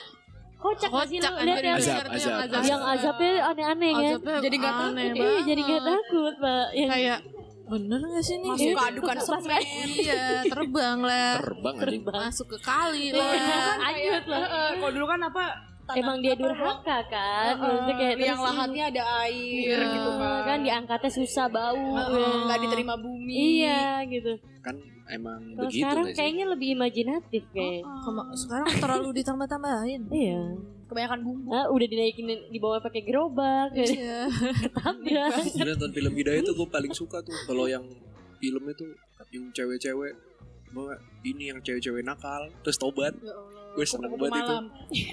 [SPEAKER 5] kocak nggak sih lu
[SPEAKER 4] Kocak
[SPEAKER 5] lihat yang
[SPEAKER 2] Azab,
[SPEAKER 4] yang
[SPEAKER 2] azab,
[SPEAKER 4] agak-
[SPEAKER 5] yang azabnya aneh-aneh kan.
[SPEAKER 4] Azabnya
[SPEAKER 3] Jadi nggak takut,
[SPEAKER 4] aneh
[SPEAKER 3] iya,
[SPEAKER 5] Iya jadi gak takut pak. Yang
[SPEAKER 4] Kayak bener gak sih nih?
[SPEAKER 3] Masuk ke adukan
[SPEAKER 5] Pas
[SPEAKER 3] semen.
[SPEAKER 4] Iya, terbang lah.
[SPEAKER 2] Terbang
[SPEAKER 5] terbang.
[SPEAKER 4] Masuk ke kali
[SPEAKER 5] Iya,
[SPEAKER 4] lah.
[SPEAKER 5] Anyut lah.
[SPEAKER 3] Eh, Kalau dulu kan apa? Tanah-
[SPEAKER 5] Emang dia durhaka kan.
[SPEAKER 3] eh,
[SPEAKER 5] Maksudnya kayak
[SPEAKER 3] yang lahannya ada air
[SPEAKER 4] Iya.
[SPEAKER 3] gitu kan.
[SPEAKER 5] kan diangkatnya susah bau. Ya.
[SPEAKER 3] nggak diterima bumi.
[SPEAKER 5] Iya gitu.
[SPEAKER 2] Kan emang
[SPEAKER 5] Kalau
[SPEAKER 2] begitu
[SPEAKER 5] sekarang
[SPEAKER 2] gak sih?
[SPEAKER 5] kayaknya lebih imajinatif kayak.
[SPEAKER 4] Kema- sekarang terlalu ditambah-tambahin.
[SPEAKER 5] Iya.
[SPEAKER 3] Kebanyakan bumbu.
[SPEAKER 5] Ah, udah dinaikin dibawa pakai gerobak,
[SPEAKER 4] Iya.
[SPEAKER 5] ketabrak.
[SPEAKER 2] Jadi nonton film hidayah itu gue paling suka tuh. Kalau yang film itu yang cewek-cewek Bahwa ini yang cewek-cewek nakal terus tobat
[SPEAKER 3] Ya Allah.
[SPEAKER 2] gue seneng banget itu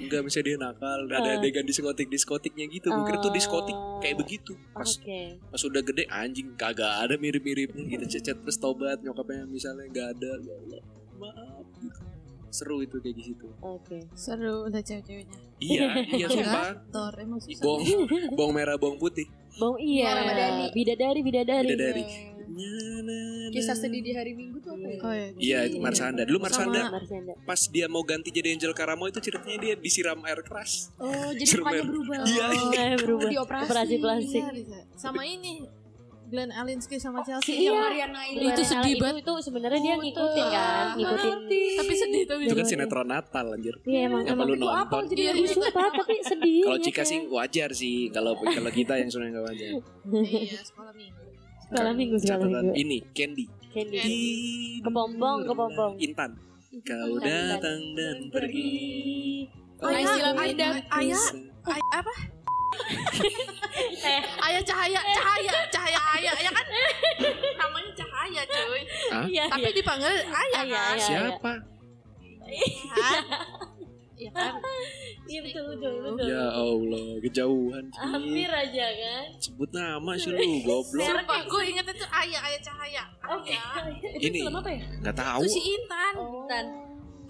[SPEAKER 2] enggak bisa dia nakal ada
[SPEAKER 5] Ah.
[SPEAKER 2] adegan diskotik diskotiknya gitu gue kira tuh diskotik kayak begitu pas
[SPEAKER 5] Oke.
[SPEAKER 2] pas udah gede anjing kagak ada mirip-miripnya gitu cecet terus tobat nyokapnya misalnya nggak ada ya Allah maaf gitu. seru itu kayak di situ
[SPEAKER 5] Oke.
[SPEAKER 4] Seru udah cewek-ceweknya.
[SPEAKER 2] iya iya sumpah
[SPEAKER 4] Tor emang susah.
[SPEAKER 2] bawang bawang merah bawang putih
[SPEAKER 5] Bang iya.
[SPEAKER 3] Iya.
[SPEAKER 5] Bidadari, bidadari.
[SPEAKER 2] Bidadari.
[SPEAKER 3] Kisah sedih di hari Minggu tuh apa ya?
[SPEAKER 4] Oh, iya.
[SPEAKER 2] Iya, itu Marsanda. Dulu Marsanda
[SPEAKER 5] Marsanda.
[SPEAKER 2] pas dia mau ganti jadi Angel Karamo itu ceritanya dia disiram air keras.
[SPEAKER 3] Oh, jadi mukanya berubah.
[SPEAKER 2] Iya.
[SPEAKER 5] Oh, eh, berubah.
[SPEAKER 3] Dioperasi.
[SPEAKER 5] Operasi plastik.
[SPEAKER 4] Iya, bisa. Sama ini Glenn Alinsky sama Chelsea.
[SPEAKER 3] Iya,
[SPEAKER 4] Iya.
[SPEAKER 3] Mariana Naila.
[SPEAKER 4] Itu sedih
[SPEAKER 5] itu,
[SPEAKER 4] banget.
[SPEAKER 5] itu sebenarnya dia ngikutin kan, ngikutin.
[SPEAKER 4] Tapi sedih tapi
[SPEAKER 2] Itu kan
[SPEAKER 5] Iya.
[SPEAKER 2] sinetron Natal anjir.
[SPEAKER 5] Iya emang
[SPEAKER 2] Apa
[SPEAKER 5] emang.
[SPEAKER 2] lu
[SPEAKER 3] Gua apa
[SPEAKER 2] nonton?
[SPEAKER 3] jadi
[SPEAKER 5] Iya, sumpah tapi sedih.
[SPEAKER 2] Kalau
[SPEAKER 5] ya,
[SPEAKER 2] Cika sih wajar sih. Kalau kalau kita yang sebenarnya nggak wajar.
[SPEAKER 4] Iya, sekolah minggu.
[SPEAKER 5] Sekolah minggu, sekolah
[SPEAKER 2] Catatan
[SPEAKER 5] minggu.
[SPEAKER 2] ini Candy.
[SPEAKER 5] Candy.
[SPEAKER 2] Di
[SPEAKER 5] Kepompong, kepompong.
[SPEAKER 2] Intan. Kau datang dan pergi.
[SPEAKER 3] Oh,
[SPEAKER 4] Ayah,
[SPEAKER 3] Naysila
[SPEAKER 4] ayah, ayah, ayah apa?
[SPEAKER 5] Eh,
[SPEAKER 4] Ayah cahaya, cahaya, cahaya ayah, ya kan? Namanya cahaya, cuy.
[SPEAKER 2] Hah?
[SPEAKER 5] iya,
[SPEAKER 4] Tapi
[SPEAKER 5] iya.
[SPEAKER 4] dipanggil ayah,
[SPEAKER 5] Ayah,
[SPEAKER 4] kan?
[SPEAKER 5] ayah.
[SPEAKER 2] Siapa?
[SPEAKER 4] Kan? Iya kan?
[SPEAKER 5] Iya betul betul betul.
[SPEAKER 2] Ya Allah, kejauhan. Ci.
[SPEAKER 5] Hampir aja kan.
[SPEAKER 2] Sebut nama sih lu, goblok.
[SPEAKER 4] Sumpah, gue ingetnya tuh ayah, ayah cahaya.
[SPEAKER 5] Oke.
[SPEAKER 2] Ini
[SPEAKER 3] Film apa ya?
[SPEAKER 2] nggak tahu.
[SPEAKER 4] Itu si Intan.
[SPEAKER 5] Intan.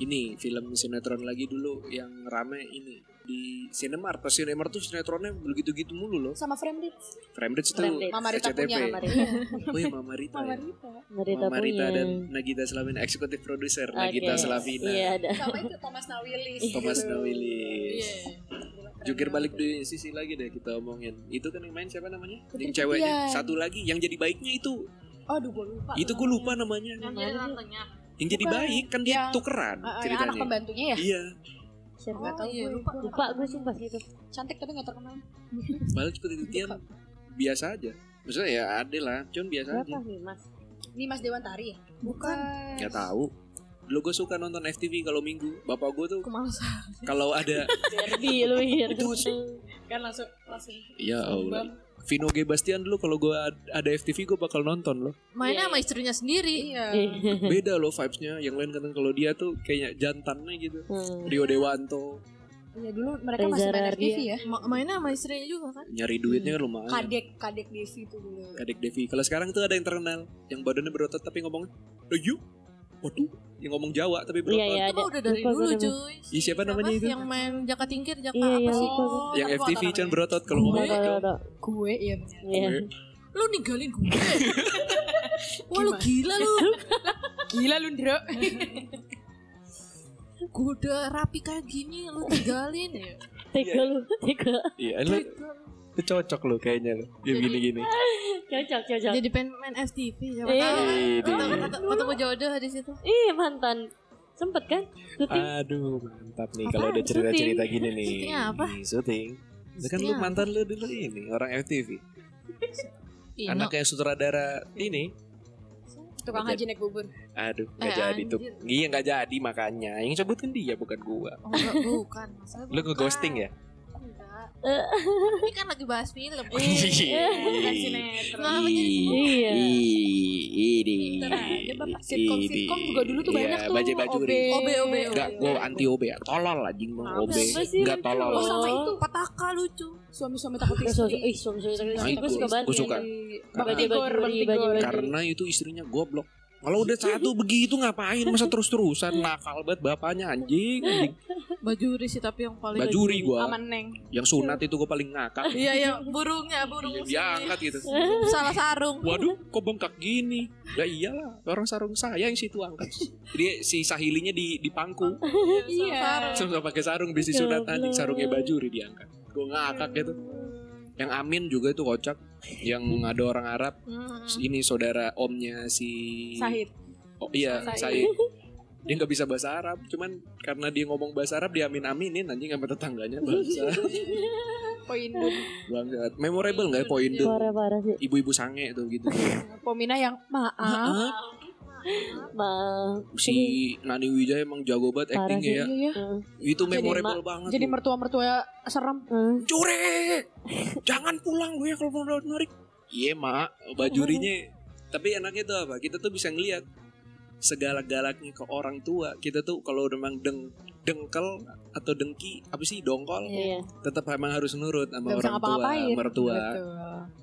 [SPEAKER 2] Ini film sinetron lagi dulu yang rame ini di Cinemark. Pas Cinemark tuh sinetronnya begitu-gitu mulu loh.
[SPEAKER 3] Sama Fremdit.
[SPEAKER 2] Frambridge tuh
[SPEAKER 5] Frambridge.
[SPEAKER 3] Mama Rita
[SPEAKER 2] SCTV.
[SPEAKER 3] punya,
[SPEAKER 5] Mama Rita.
[SPEAKER 2] Oh iya Mama Rita.
[SPEAKER 3] Mama
[SPEAKER 2] ya.
[SPEAKER 3] Rita.
[SPEAKER 5] Marita
[SPEAKER 2] Mama Rita
[SPEAKER 5] punya.
[SPEAKER 2] dan Nagita Slavina eksekutif produser
[SPEAKER 5] Oke.
[SPEAKER 2] Nagita Slavina.
[SPEAKER 5] Iya ada.
[SPEAKER 3] Sama itu Thomas Nawilis.
[SPEAKER 2] Thomas
[SPEAKER 3] gitu.
[SPEAKER 2] Nawilis.
[SPEAKER 4] Iya.
[SPEAKER 2] Jukir balik di sisi lagi deh kita omongin. Itu kan yang main siapa namanya? Yang ceweknya. Satu lagi yang jadi baiknya itu.
[SPEAKER 3] Aduh, gue lupa.
[SPEAKER 2] itu gue lupa namanya.
[SPEAKER 4] Yang jadi tantenya.
[SPEAKER 2] Yang jadi
[SPEAKER 3] Bukan.
[SPEAKER 2] baik kan dia
[SPEAKER 3] Yang-
[SPEAKER 2] tukeran
[SPEAKER 3] ah, yang anak
[SPEAKER 2] ceritanya.
[SPEAKER 3] pembantunya ya?
[SPEAKER 2] Iya.
[SPEAKER 5] Siapa?
[SPEAKER 3] Nggak tahu
[SPEAKER 4] iya,
[SPEAKER 3] gue.
[SPEAKER 4] lupa.
[SPEAKER 5] Lupa gue sumpah sih itu.
[SPEAKER 3] Cantik tapi gak terkenal.
[SPEAKER 2] Malah seperti Titian biasa aja. Maksudnya ya ada lah, cuman biasa aja.
[SPEAKER 5] Berapa nih mas?
[SPEAKER 3] Ini Mas Dewantari ya? Bukan.
[SPEAKER 2] Gak tahu. Dulu gue suka nonton FTV kalau minggu. Bapak gue tuh
[SPEAKER 4] Kemalasan.
[SPEAKER 2] kalau ada
[SPEAKER 5] Derby lu mikir.
[SPEAKER 2] Itu
[SPEAKER 3] Kan langsung langsung.
[SPEAKER 2] ya Allah. Vino G Bastian dulu kalau gue ada FTV gue bakal nonton loh.
[SPEAKER 4] Mainnya
[SPEAKER 5] Iya,
[SPEAKER 4] sama istrinya sendiri.
[SPEAKER 3] Iya.
[SPEAKER 2] Beda loh vibesnya. Yang lain kan kalau dia tuh kayaknya jantannya gitu.
[SPEAKER 5] Hmm.
[SPEAKER 2] Rio Dewanto
[SPEAKER 3] Iya dulu mereka
[SPEAKER 5] Reza
[SPEAKER 3] masih main. FTV ya.
[SPEAKER 4] Ma- Mainnya sama istrinya juga kan?
[SPEAKER 2] nyari duitnya kan lumayan.
[SPEAKER 3] Kadek, kadek Devi itu dulu.
[SPEAKER 2] Kadek Devi. Kalau sekarang tuh ada yang terkenal, yang badannya berotot tapi ngomongnya, "Ayo." Waduh yang ngomong Jawa tapi
[SPEAKER 5] Iya
[SPEAKER 2] berotot
[SPEAKER 5] iya
[SPEAKER 4] Itu
[SPEAKER 5] ada.
[SPEAKER 4] mah udah dari
[SPEAKER 5] Lupa
[SPEAKER 4] dulu cuy.
[SPEAKER 2] Ih, siapa namanya itu?
[SPEAKER 4] Yang main jaka tingkir, jaka
[SPEAKER 5] Iya,
[SPEAKER 4] apa
[SPEAKER 5] iya,
[SPEAKER 4] sih?
[SPEAKER 5] gue.
[SPEAKER 2] yang FTV kan berotot kalau ngomong
[SPEAKER 5] ada, ada.
[SPEAKER 3] Gue iya benar.
[SPEAKER 5] Iya.
[SPEAKER 4] Lu ninggalin gue. Wah lu gila lu.
[SPEAKER 3] Gila lu Ndro.
[SPEAKER 4] Gue udah rapi kayak gini lu tinggalin ya.
[SPEAKER 5] Tega lu, tega.
[SPEAKER 2] iya lu, lu cocok lu kayaknya lu ya gini-gini
[SPEAKER 5] Cocok, cocok.
[SPEAKER 4] Jadi pengen main FTV siapa
[SPEAKER 5] Iya.
[SPEAKER 4] tahu.
[SPEAKER 2] Ini.
[SPEAKER 4] Ketemu- ketemu- jodoh di situ.
[SPEAKER 5] Iya mantan. Sempet kan? Syuting.
[SPEAKER 2] aduh mantap nih kalau ada cerita-cerita gini nih
[SPEAKER 4] Syuting apa?
[SPEAKER 2] Syuting Itu kan lu mantan lu dulu ini orang FTV yang sutradara ini
[SPEAKER 3] Tukang haji naik bubur.
[SPEAKER 2] aduh nggak
[SPEAKER 4] Eh,
[SPEAKER 2] jadi tuh iya nggak jadi makanya yang sebut kan dia bukan gua
[SPEAKER 4] Oh, enggak, bukan. Masalah
[SPEAKER 2] lu ke ghosting ya.
[SPEAKER 4] Ini kan lagi bahas film.
[SPEAKER 2] Iya.
[SPEAKER 3] Bukan sinetron.
[SPEAKER 4] Kenapa jadi
[SPEAKER 5] Iya.
[SPEAKER 2] Ini.
[SPEAKER 3] Bentar aja, Bapak. Sitkom-sitkom juga dulu tuh banyak tuh,
[SPEAKER 2] Bajai bajuri.
[SPEAKER 3] OB.
[SPEAKER 4] OB, OB,
[SPEAKER 2] Enggak, gue anti OB ya. Tolol anjing lu
[SPEAKER 3] Kenapa
[SPEAKER 2] OB. Enggak
[SPEAKER 5] lucu
[SPEAKER 2] tolol.
[SPEAKER 3] Oh sama itu
[SPEAKER 4] Petaka lucu.
[SPEAKER 3] suami-suami takut
[SPEAKER 5] so,
[SPEAKER 3] istri.
[SPEAKER 5] ih, suami suami suami
[SPEAKER 2] Nah,
[SPEAKER 5] gue suka banget.
[SPEAKER 2] gua suka.
[SPEAKER 3] Bang Bang
[SPEAKER 2] Karena itu istrinya goblok. Kalau udah satu begitu ngapain masa terus-terusan nakal banget bapaknya anjing, anjing.
[SPEAKER 4] Bajuri sih tapi yang paling
[SPEAKER 2] Bajuri gua.
[SPEAKER 3] Aman Neng.
[SPEAKER 2] Yang sunat itu gue paling ngakak.
[SPEAKER 4] Iya iya burungnya burung
[SPEAKER 2] Dia
[SPEAKER 4] sini.
[SPEAKER 2] diangkat gitu.
[SPEAKER 4] Salah sarung.
[SPEAKER 2] Waduh, kok bengkak gini? Ya iyalah, orang sarung saya yang situ angkat. Dia si sahilinya di di pangku.
[SPEAKER 3] Iya.
[SPEAKER 2] Sama pakai sarung bisnis sunat anjing sarungnya bajuri diangkat. Gue ngakak gitu. Yang Amin juga itu kocak. Yang ada orang Arab.
[SPEAKER 4] Hmm.
[SPEAKER 2] Ini saudara omnya si
[SPEAKER 3] Sahid.
[SPEAKER 2] Oh iya,
[SPEAKER 3] Said.
[SPEAKER 2] Said. Dia nggak bisa bahasa Arab, cuman karena dia ngomong bahasa Arab dia amin aminin anjing sama tetangganya bangsa.
[SPEAKER 3] Poin
[SPEAKER 2] Banget. Memorable nggak ya poin itu?
[SPEAKER 5] Parah parah sih.
[SPEAKER 2] Ibu-ibu sange tuh gitu.
[SPEAKER 3] Pomina yang maaf.
[SPEAKER 2] Maaf, Si Nani Wijaya emang jago banget actingnya ya.
[SPEAKER 3] Iya ya.
[SPEAKER 2] Itu
[SPEAKER 3] Jadi
[SPEAKER 2] memorable banget.
[SPEAKER 3] Jadi mertua-mertua serem.
[SPEAKER 5] Heeh.
[SPEAKER 2] Cure, jangan pulang gue ya kalau mau narik. Iya mak, bajurinya. Tapi enaknya tuh apa? Kita tuh bisa ngelihat segala-galaknya ke orang tua. Kita tuh kalau memang deng dengkel atau dengki apa sih dongkol,
[SPEAKER 5] Iya.
[SPEAKER 2] tetap emang harus nurut sama
[SPEAKER 3] Gak
[SPEAKER 2] orang tua, mertua.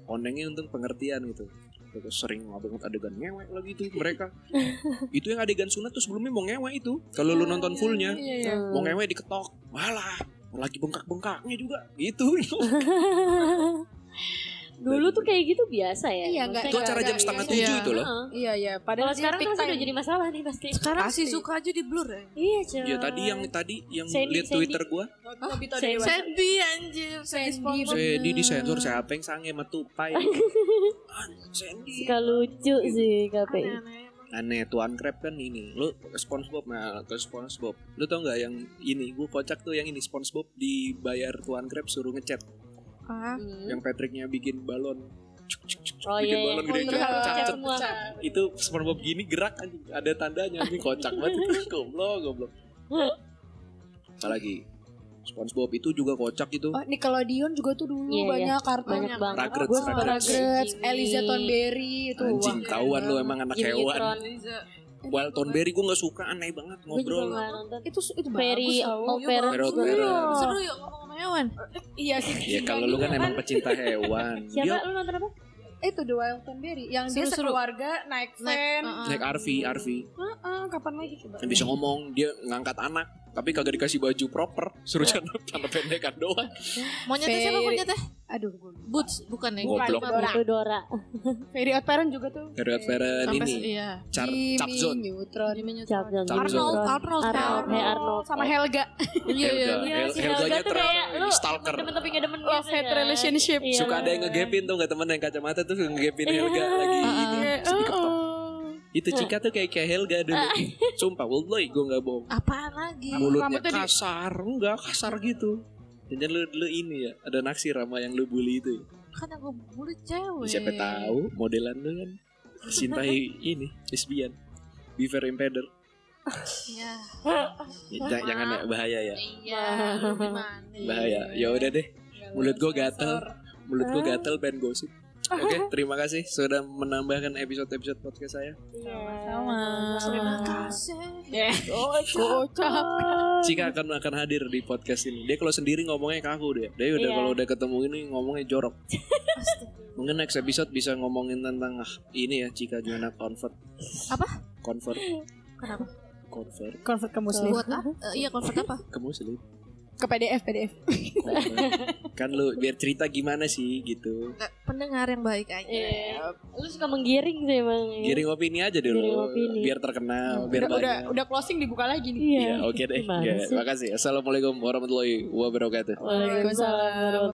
[SPEAKER 2] Onengnya untuk pengertian gitu. Terus sering banget adegan ngewek lagi tuh mereka. itu yang adegan sunat tuh sebelumnya mau ngewek itu. Kalau lu nonton fullnya,
[SPEAKER 3] Iya iya.
[SPEAKER 2] mau ngewek diketok. Malah lagi bengkak-bengkaknya juga gitu.
[SPEAKER 5] Dulu tuh kayak gitu biasa ya.
[SPEAKER 3] Iya, nggak-
[SPEAKER 2] itu acara
[SPEAKER 3] Iya,
[SPEAKER 2] jam
[SPEAKER 3] iya,
[SPEAKER 2] setengah
[SPEAKER 3] iya.
[SPEAKER 2] tujuh itu loh.
[SPEAKER 3] Iya iya.
[SPEAKER 5] Kalau
[SPEAKER 3] Padahal
[SPEAKER 5] sekarang
[SPEAKER 3] peak
[SPEAKER 5] kan sudah jadi masalah nih pasti.
[SPEAKER 4] Sekarang
[SPEAKER 3] Pasti.
[SPEAKER 4] suka aja di blur ya.
[SPEAKER 5] Iya, cuy.
[SPEAKER 2] Ya tadi yang tadi yang
[SPEAKER 5] Sandy,
[SPEAKER 2] lihat
[SPEAKER 5] Sandy.
[SPEAKER 2] Twitter gua,
[SPEAKER 5] Sandy.
[SPEAKER 4] Anjir.
[SPEAKER 3] Sandy,
[SPEAKER 2] Sandy disensor siapa yang sange sama tupai. Sandy.
[SPEAKER 5] Suka lucu sih KPI.
[SPEAKER 2] Aneh Tuan Crab kan ini. Lu ke SpongeBob nah ke SpongeBob. Lu tau nggak yang ini? Gua kocak tuh yang ini SpongeBob dibayar Tuan Crab suruh ngechat.
[SPEAKER 4] Ah.
[SPEAKER 5] Hmm.
[SPEAKER 2] Yang Patricknya bikin balon. Cuk, cuk, cuk, cuk,
[SPEAKER 5] Oh
[SPEAKER 2] bikin
[SPEAKER 5] iya, iya.
[SPEAKER 2] balon
[SPEAKER 5] Oh,
[SPEAKER 2] gede.
[SPEAKER 5] iya,
[SPEAKER 2] Cuk. Itu SpongeBob gini gerak anjing. Ada tandanya anjing kocak banget. goblok, goblok. Apalagi SpongeBob itu juga kocak itu.
[SPEAKER 3] Oh, Nickelodeon juga tuh dulu
[SPEAKER 5] Iya, iya.
[SPEAKER 3] banyak kartun.
[SPEAKER 5] Banyak banget.
[SPEAKER 2] Rugrats,
[SPEAKER 3] Gue suka
[SPEAKER 2] Rugrats.
[SPEAKER 3] Eliza Thornberry itu.
[SPEAKER 2] Anjing tahuan lu emang anak
[SPEAKER 5] Jimmy
[SPEAKER 2] hewan. Wild Thornberry gue gak suka aneh banget ngobrol.
[SPEAKER 3] Itu itu
[SPEAKER 5] all
[SPEAKER 4] Iya,
[SPEAKER 5] Iya.
[SPEAKER 2] parents.
[SPEAKER 4] Seru yuk ngomong hewan.
[SPEAKER 3] Iya sih.
[SPEAKER 2] Ya kalau lu kan emang pecinta hewan.
[SPEAKER 5] Siapa lu nonton apa?
[SPEAKER 3] itu The Wild Thornberry yang dia sekeluarga naik van.
[SPEAKER 4] Naik, uh-uh.
[SPEAKER 2] naik RV, RV.
[SPEAKER 3] Heeh, kapan lagi coba?
[SPEAKER 2] Yang bisa ngomong, dia ngangkat anak. Tapi kagak dikasih baju proper. Suruh celana celana pendekan doang.
[SPEAKER 4] Monyetnya siapa
[SPEAKER 3] Very-
[SPEAKER 4] monyetnya?
[SPEAKER 3] Aduh, gue
[SPEAKER 4] Boots bukan ya?
[SPEAKER 2] Goblok.
[SPEAKER 3] Dora.
[SPEAKER 5] Itu Dora.
[SPEAKER 3] Very Odd Parent juga tuh.
[SPEAKER 2] Feren
[SPEAKER 4] Sampai
[SPEAKER 2] ini.
[SPEAKER 4] iya.
[SPEAKER 2] Char, Zone.
[SPEAKER 3] Neutron.
[SPEAKER 5] Jones.
[SPEAKER 2] Arnold.
[SPEAKER 4] Arnold,
[SPEAKER 5] Arnold.
[SPEAKER 3] Sama Helga.
[SPEAKER 4] Iya iya.
[SPEAKER 2] Helga.
[SPEAKER 5] Iya,
[SPEAKER 2] Helganya
[SPEAKER 5] Helga tuh
[SPEAKER 2] terang
[SPEAKER 5] kayak lu
[SPEAKER 2] stalker.
[SPEAKER 5] Temen tapi gak demen
[SPEAKER 3] Love hate
[SPEAKER 5] kan.
[SPEAKER 3] relationship.
[SPEAKER 5] Iya.
[SPEAKER 2] Suka ada yang ngegepin tuh gak temen yang kacamata tuh ngegepin
[SPEAKER 5] Iya.
[SPEAKER 2] Helga lagi
[SPEAKER 4] Ah,
[SPEAKER 2] ini.
[SPEAKER 3] Eh,
[SPEAKER 2] Terus diketok.
[SPEAKER 3] oh.
[SPEAKER 2] Itu Cika tuh kayak kayak Helga dulu. Sumpah, wallahi gue gak bohong.
[SPEAKER 4] Apaan lagi?
[SPEAKER 2] Mulutnya kasar, enggak kasar gitu. Jangan lu, lu ini ya, ada naksir sama yang lu bully itu. ya.
[SPEAKER 4] Kan gue mulut cewek.
[SPEAKER 2] Siapa tahu modelan lu kan cintai ini lesbian. Beaver Impeder.
[SPEAKER 4] Iya.
[SPEAKER 2] Jangan, jangan ya, bahaya ya.
[SPEAKER 4] Iya.
[SPEAKER 2] Bahaya. Ya udah deh. Mulut gue gatel. Mulut gue gatel pengen gosip. Oke, terima kasih sudah menambahkan episode-episode podcast saya.
[SPEAKER 3] Sama.
[SPEAKER 4] Terima kasih.
[SPEAKER 3] Ya. Kocak.
[SPEAKER 2] Cika akan akan hadir di podcast ini. Dia kalau sendiri ngomongnya kaku dia. Dia udah
[SPEAKER 5] Iya.
[SPEAKER 2] kalau udah ketemu ini ngomongnya jorok. Mungkin next episode bisa ngomongin tentang ah, ini ya Cika gimana convert.
[SPEAKER 4] Apa?
[SPEAKER 2] Convert.
[SPEAKER 4] Kenapa?
[SPEAKER 2] Convert
[SPEAKER 3] Convert ke muslim.
[SPEAKER 4] Buat apa? Eh, iya convert apa?
[SPEAKER 2] ke muslim.
[SPEAKER 3] Ke PDF, PDF.
[SPEAKER 2] Kan lu biar cerita gimana sih gitu.
[SPEAKER 4] Nggak, pendengar yang baik aja.
[SPEAKER 5] Iya. Lu suka menggiring sih emang. ya.
[SPEAKER 2] Giring opini aja dulu.
[SPEAKER 5] Giring opini.
[SPEAKER 2] Biar terkenal, biar
[SPEAKER 3] Udah, udah,
[SPEAKER 2] banyak.
[SPEAKER 3] udah closing dibuka lagi nih.
[SPEAKER 5] Iya.
[SPEAKER 2] Iya, oke deh.
[SPEAKER 5] Gimana
[SPEAKER 2] Ya,
[SPEAKER 5] sih?
[SPEAKER 2] makasih. Assalamualaikum warahmatullahi wabarakatuh.
[SPEAKER 5] Waalaikumsalam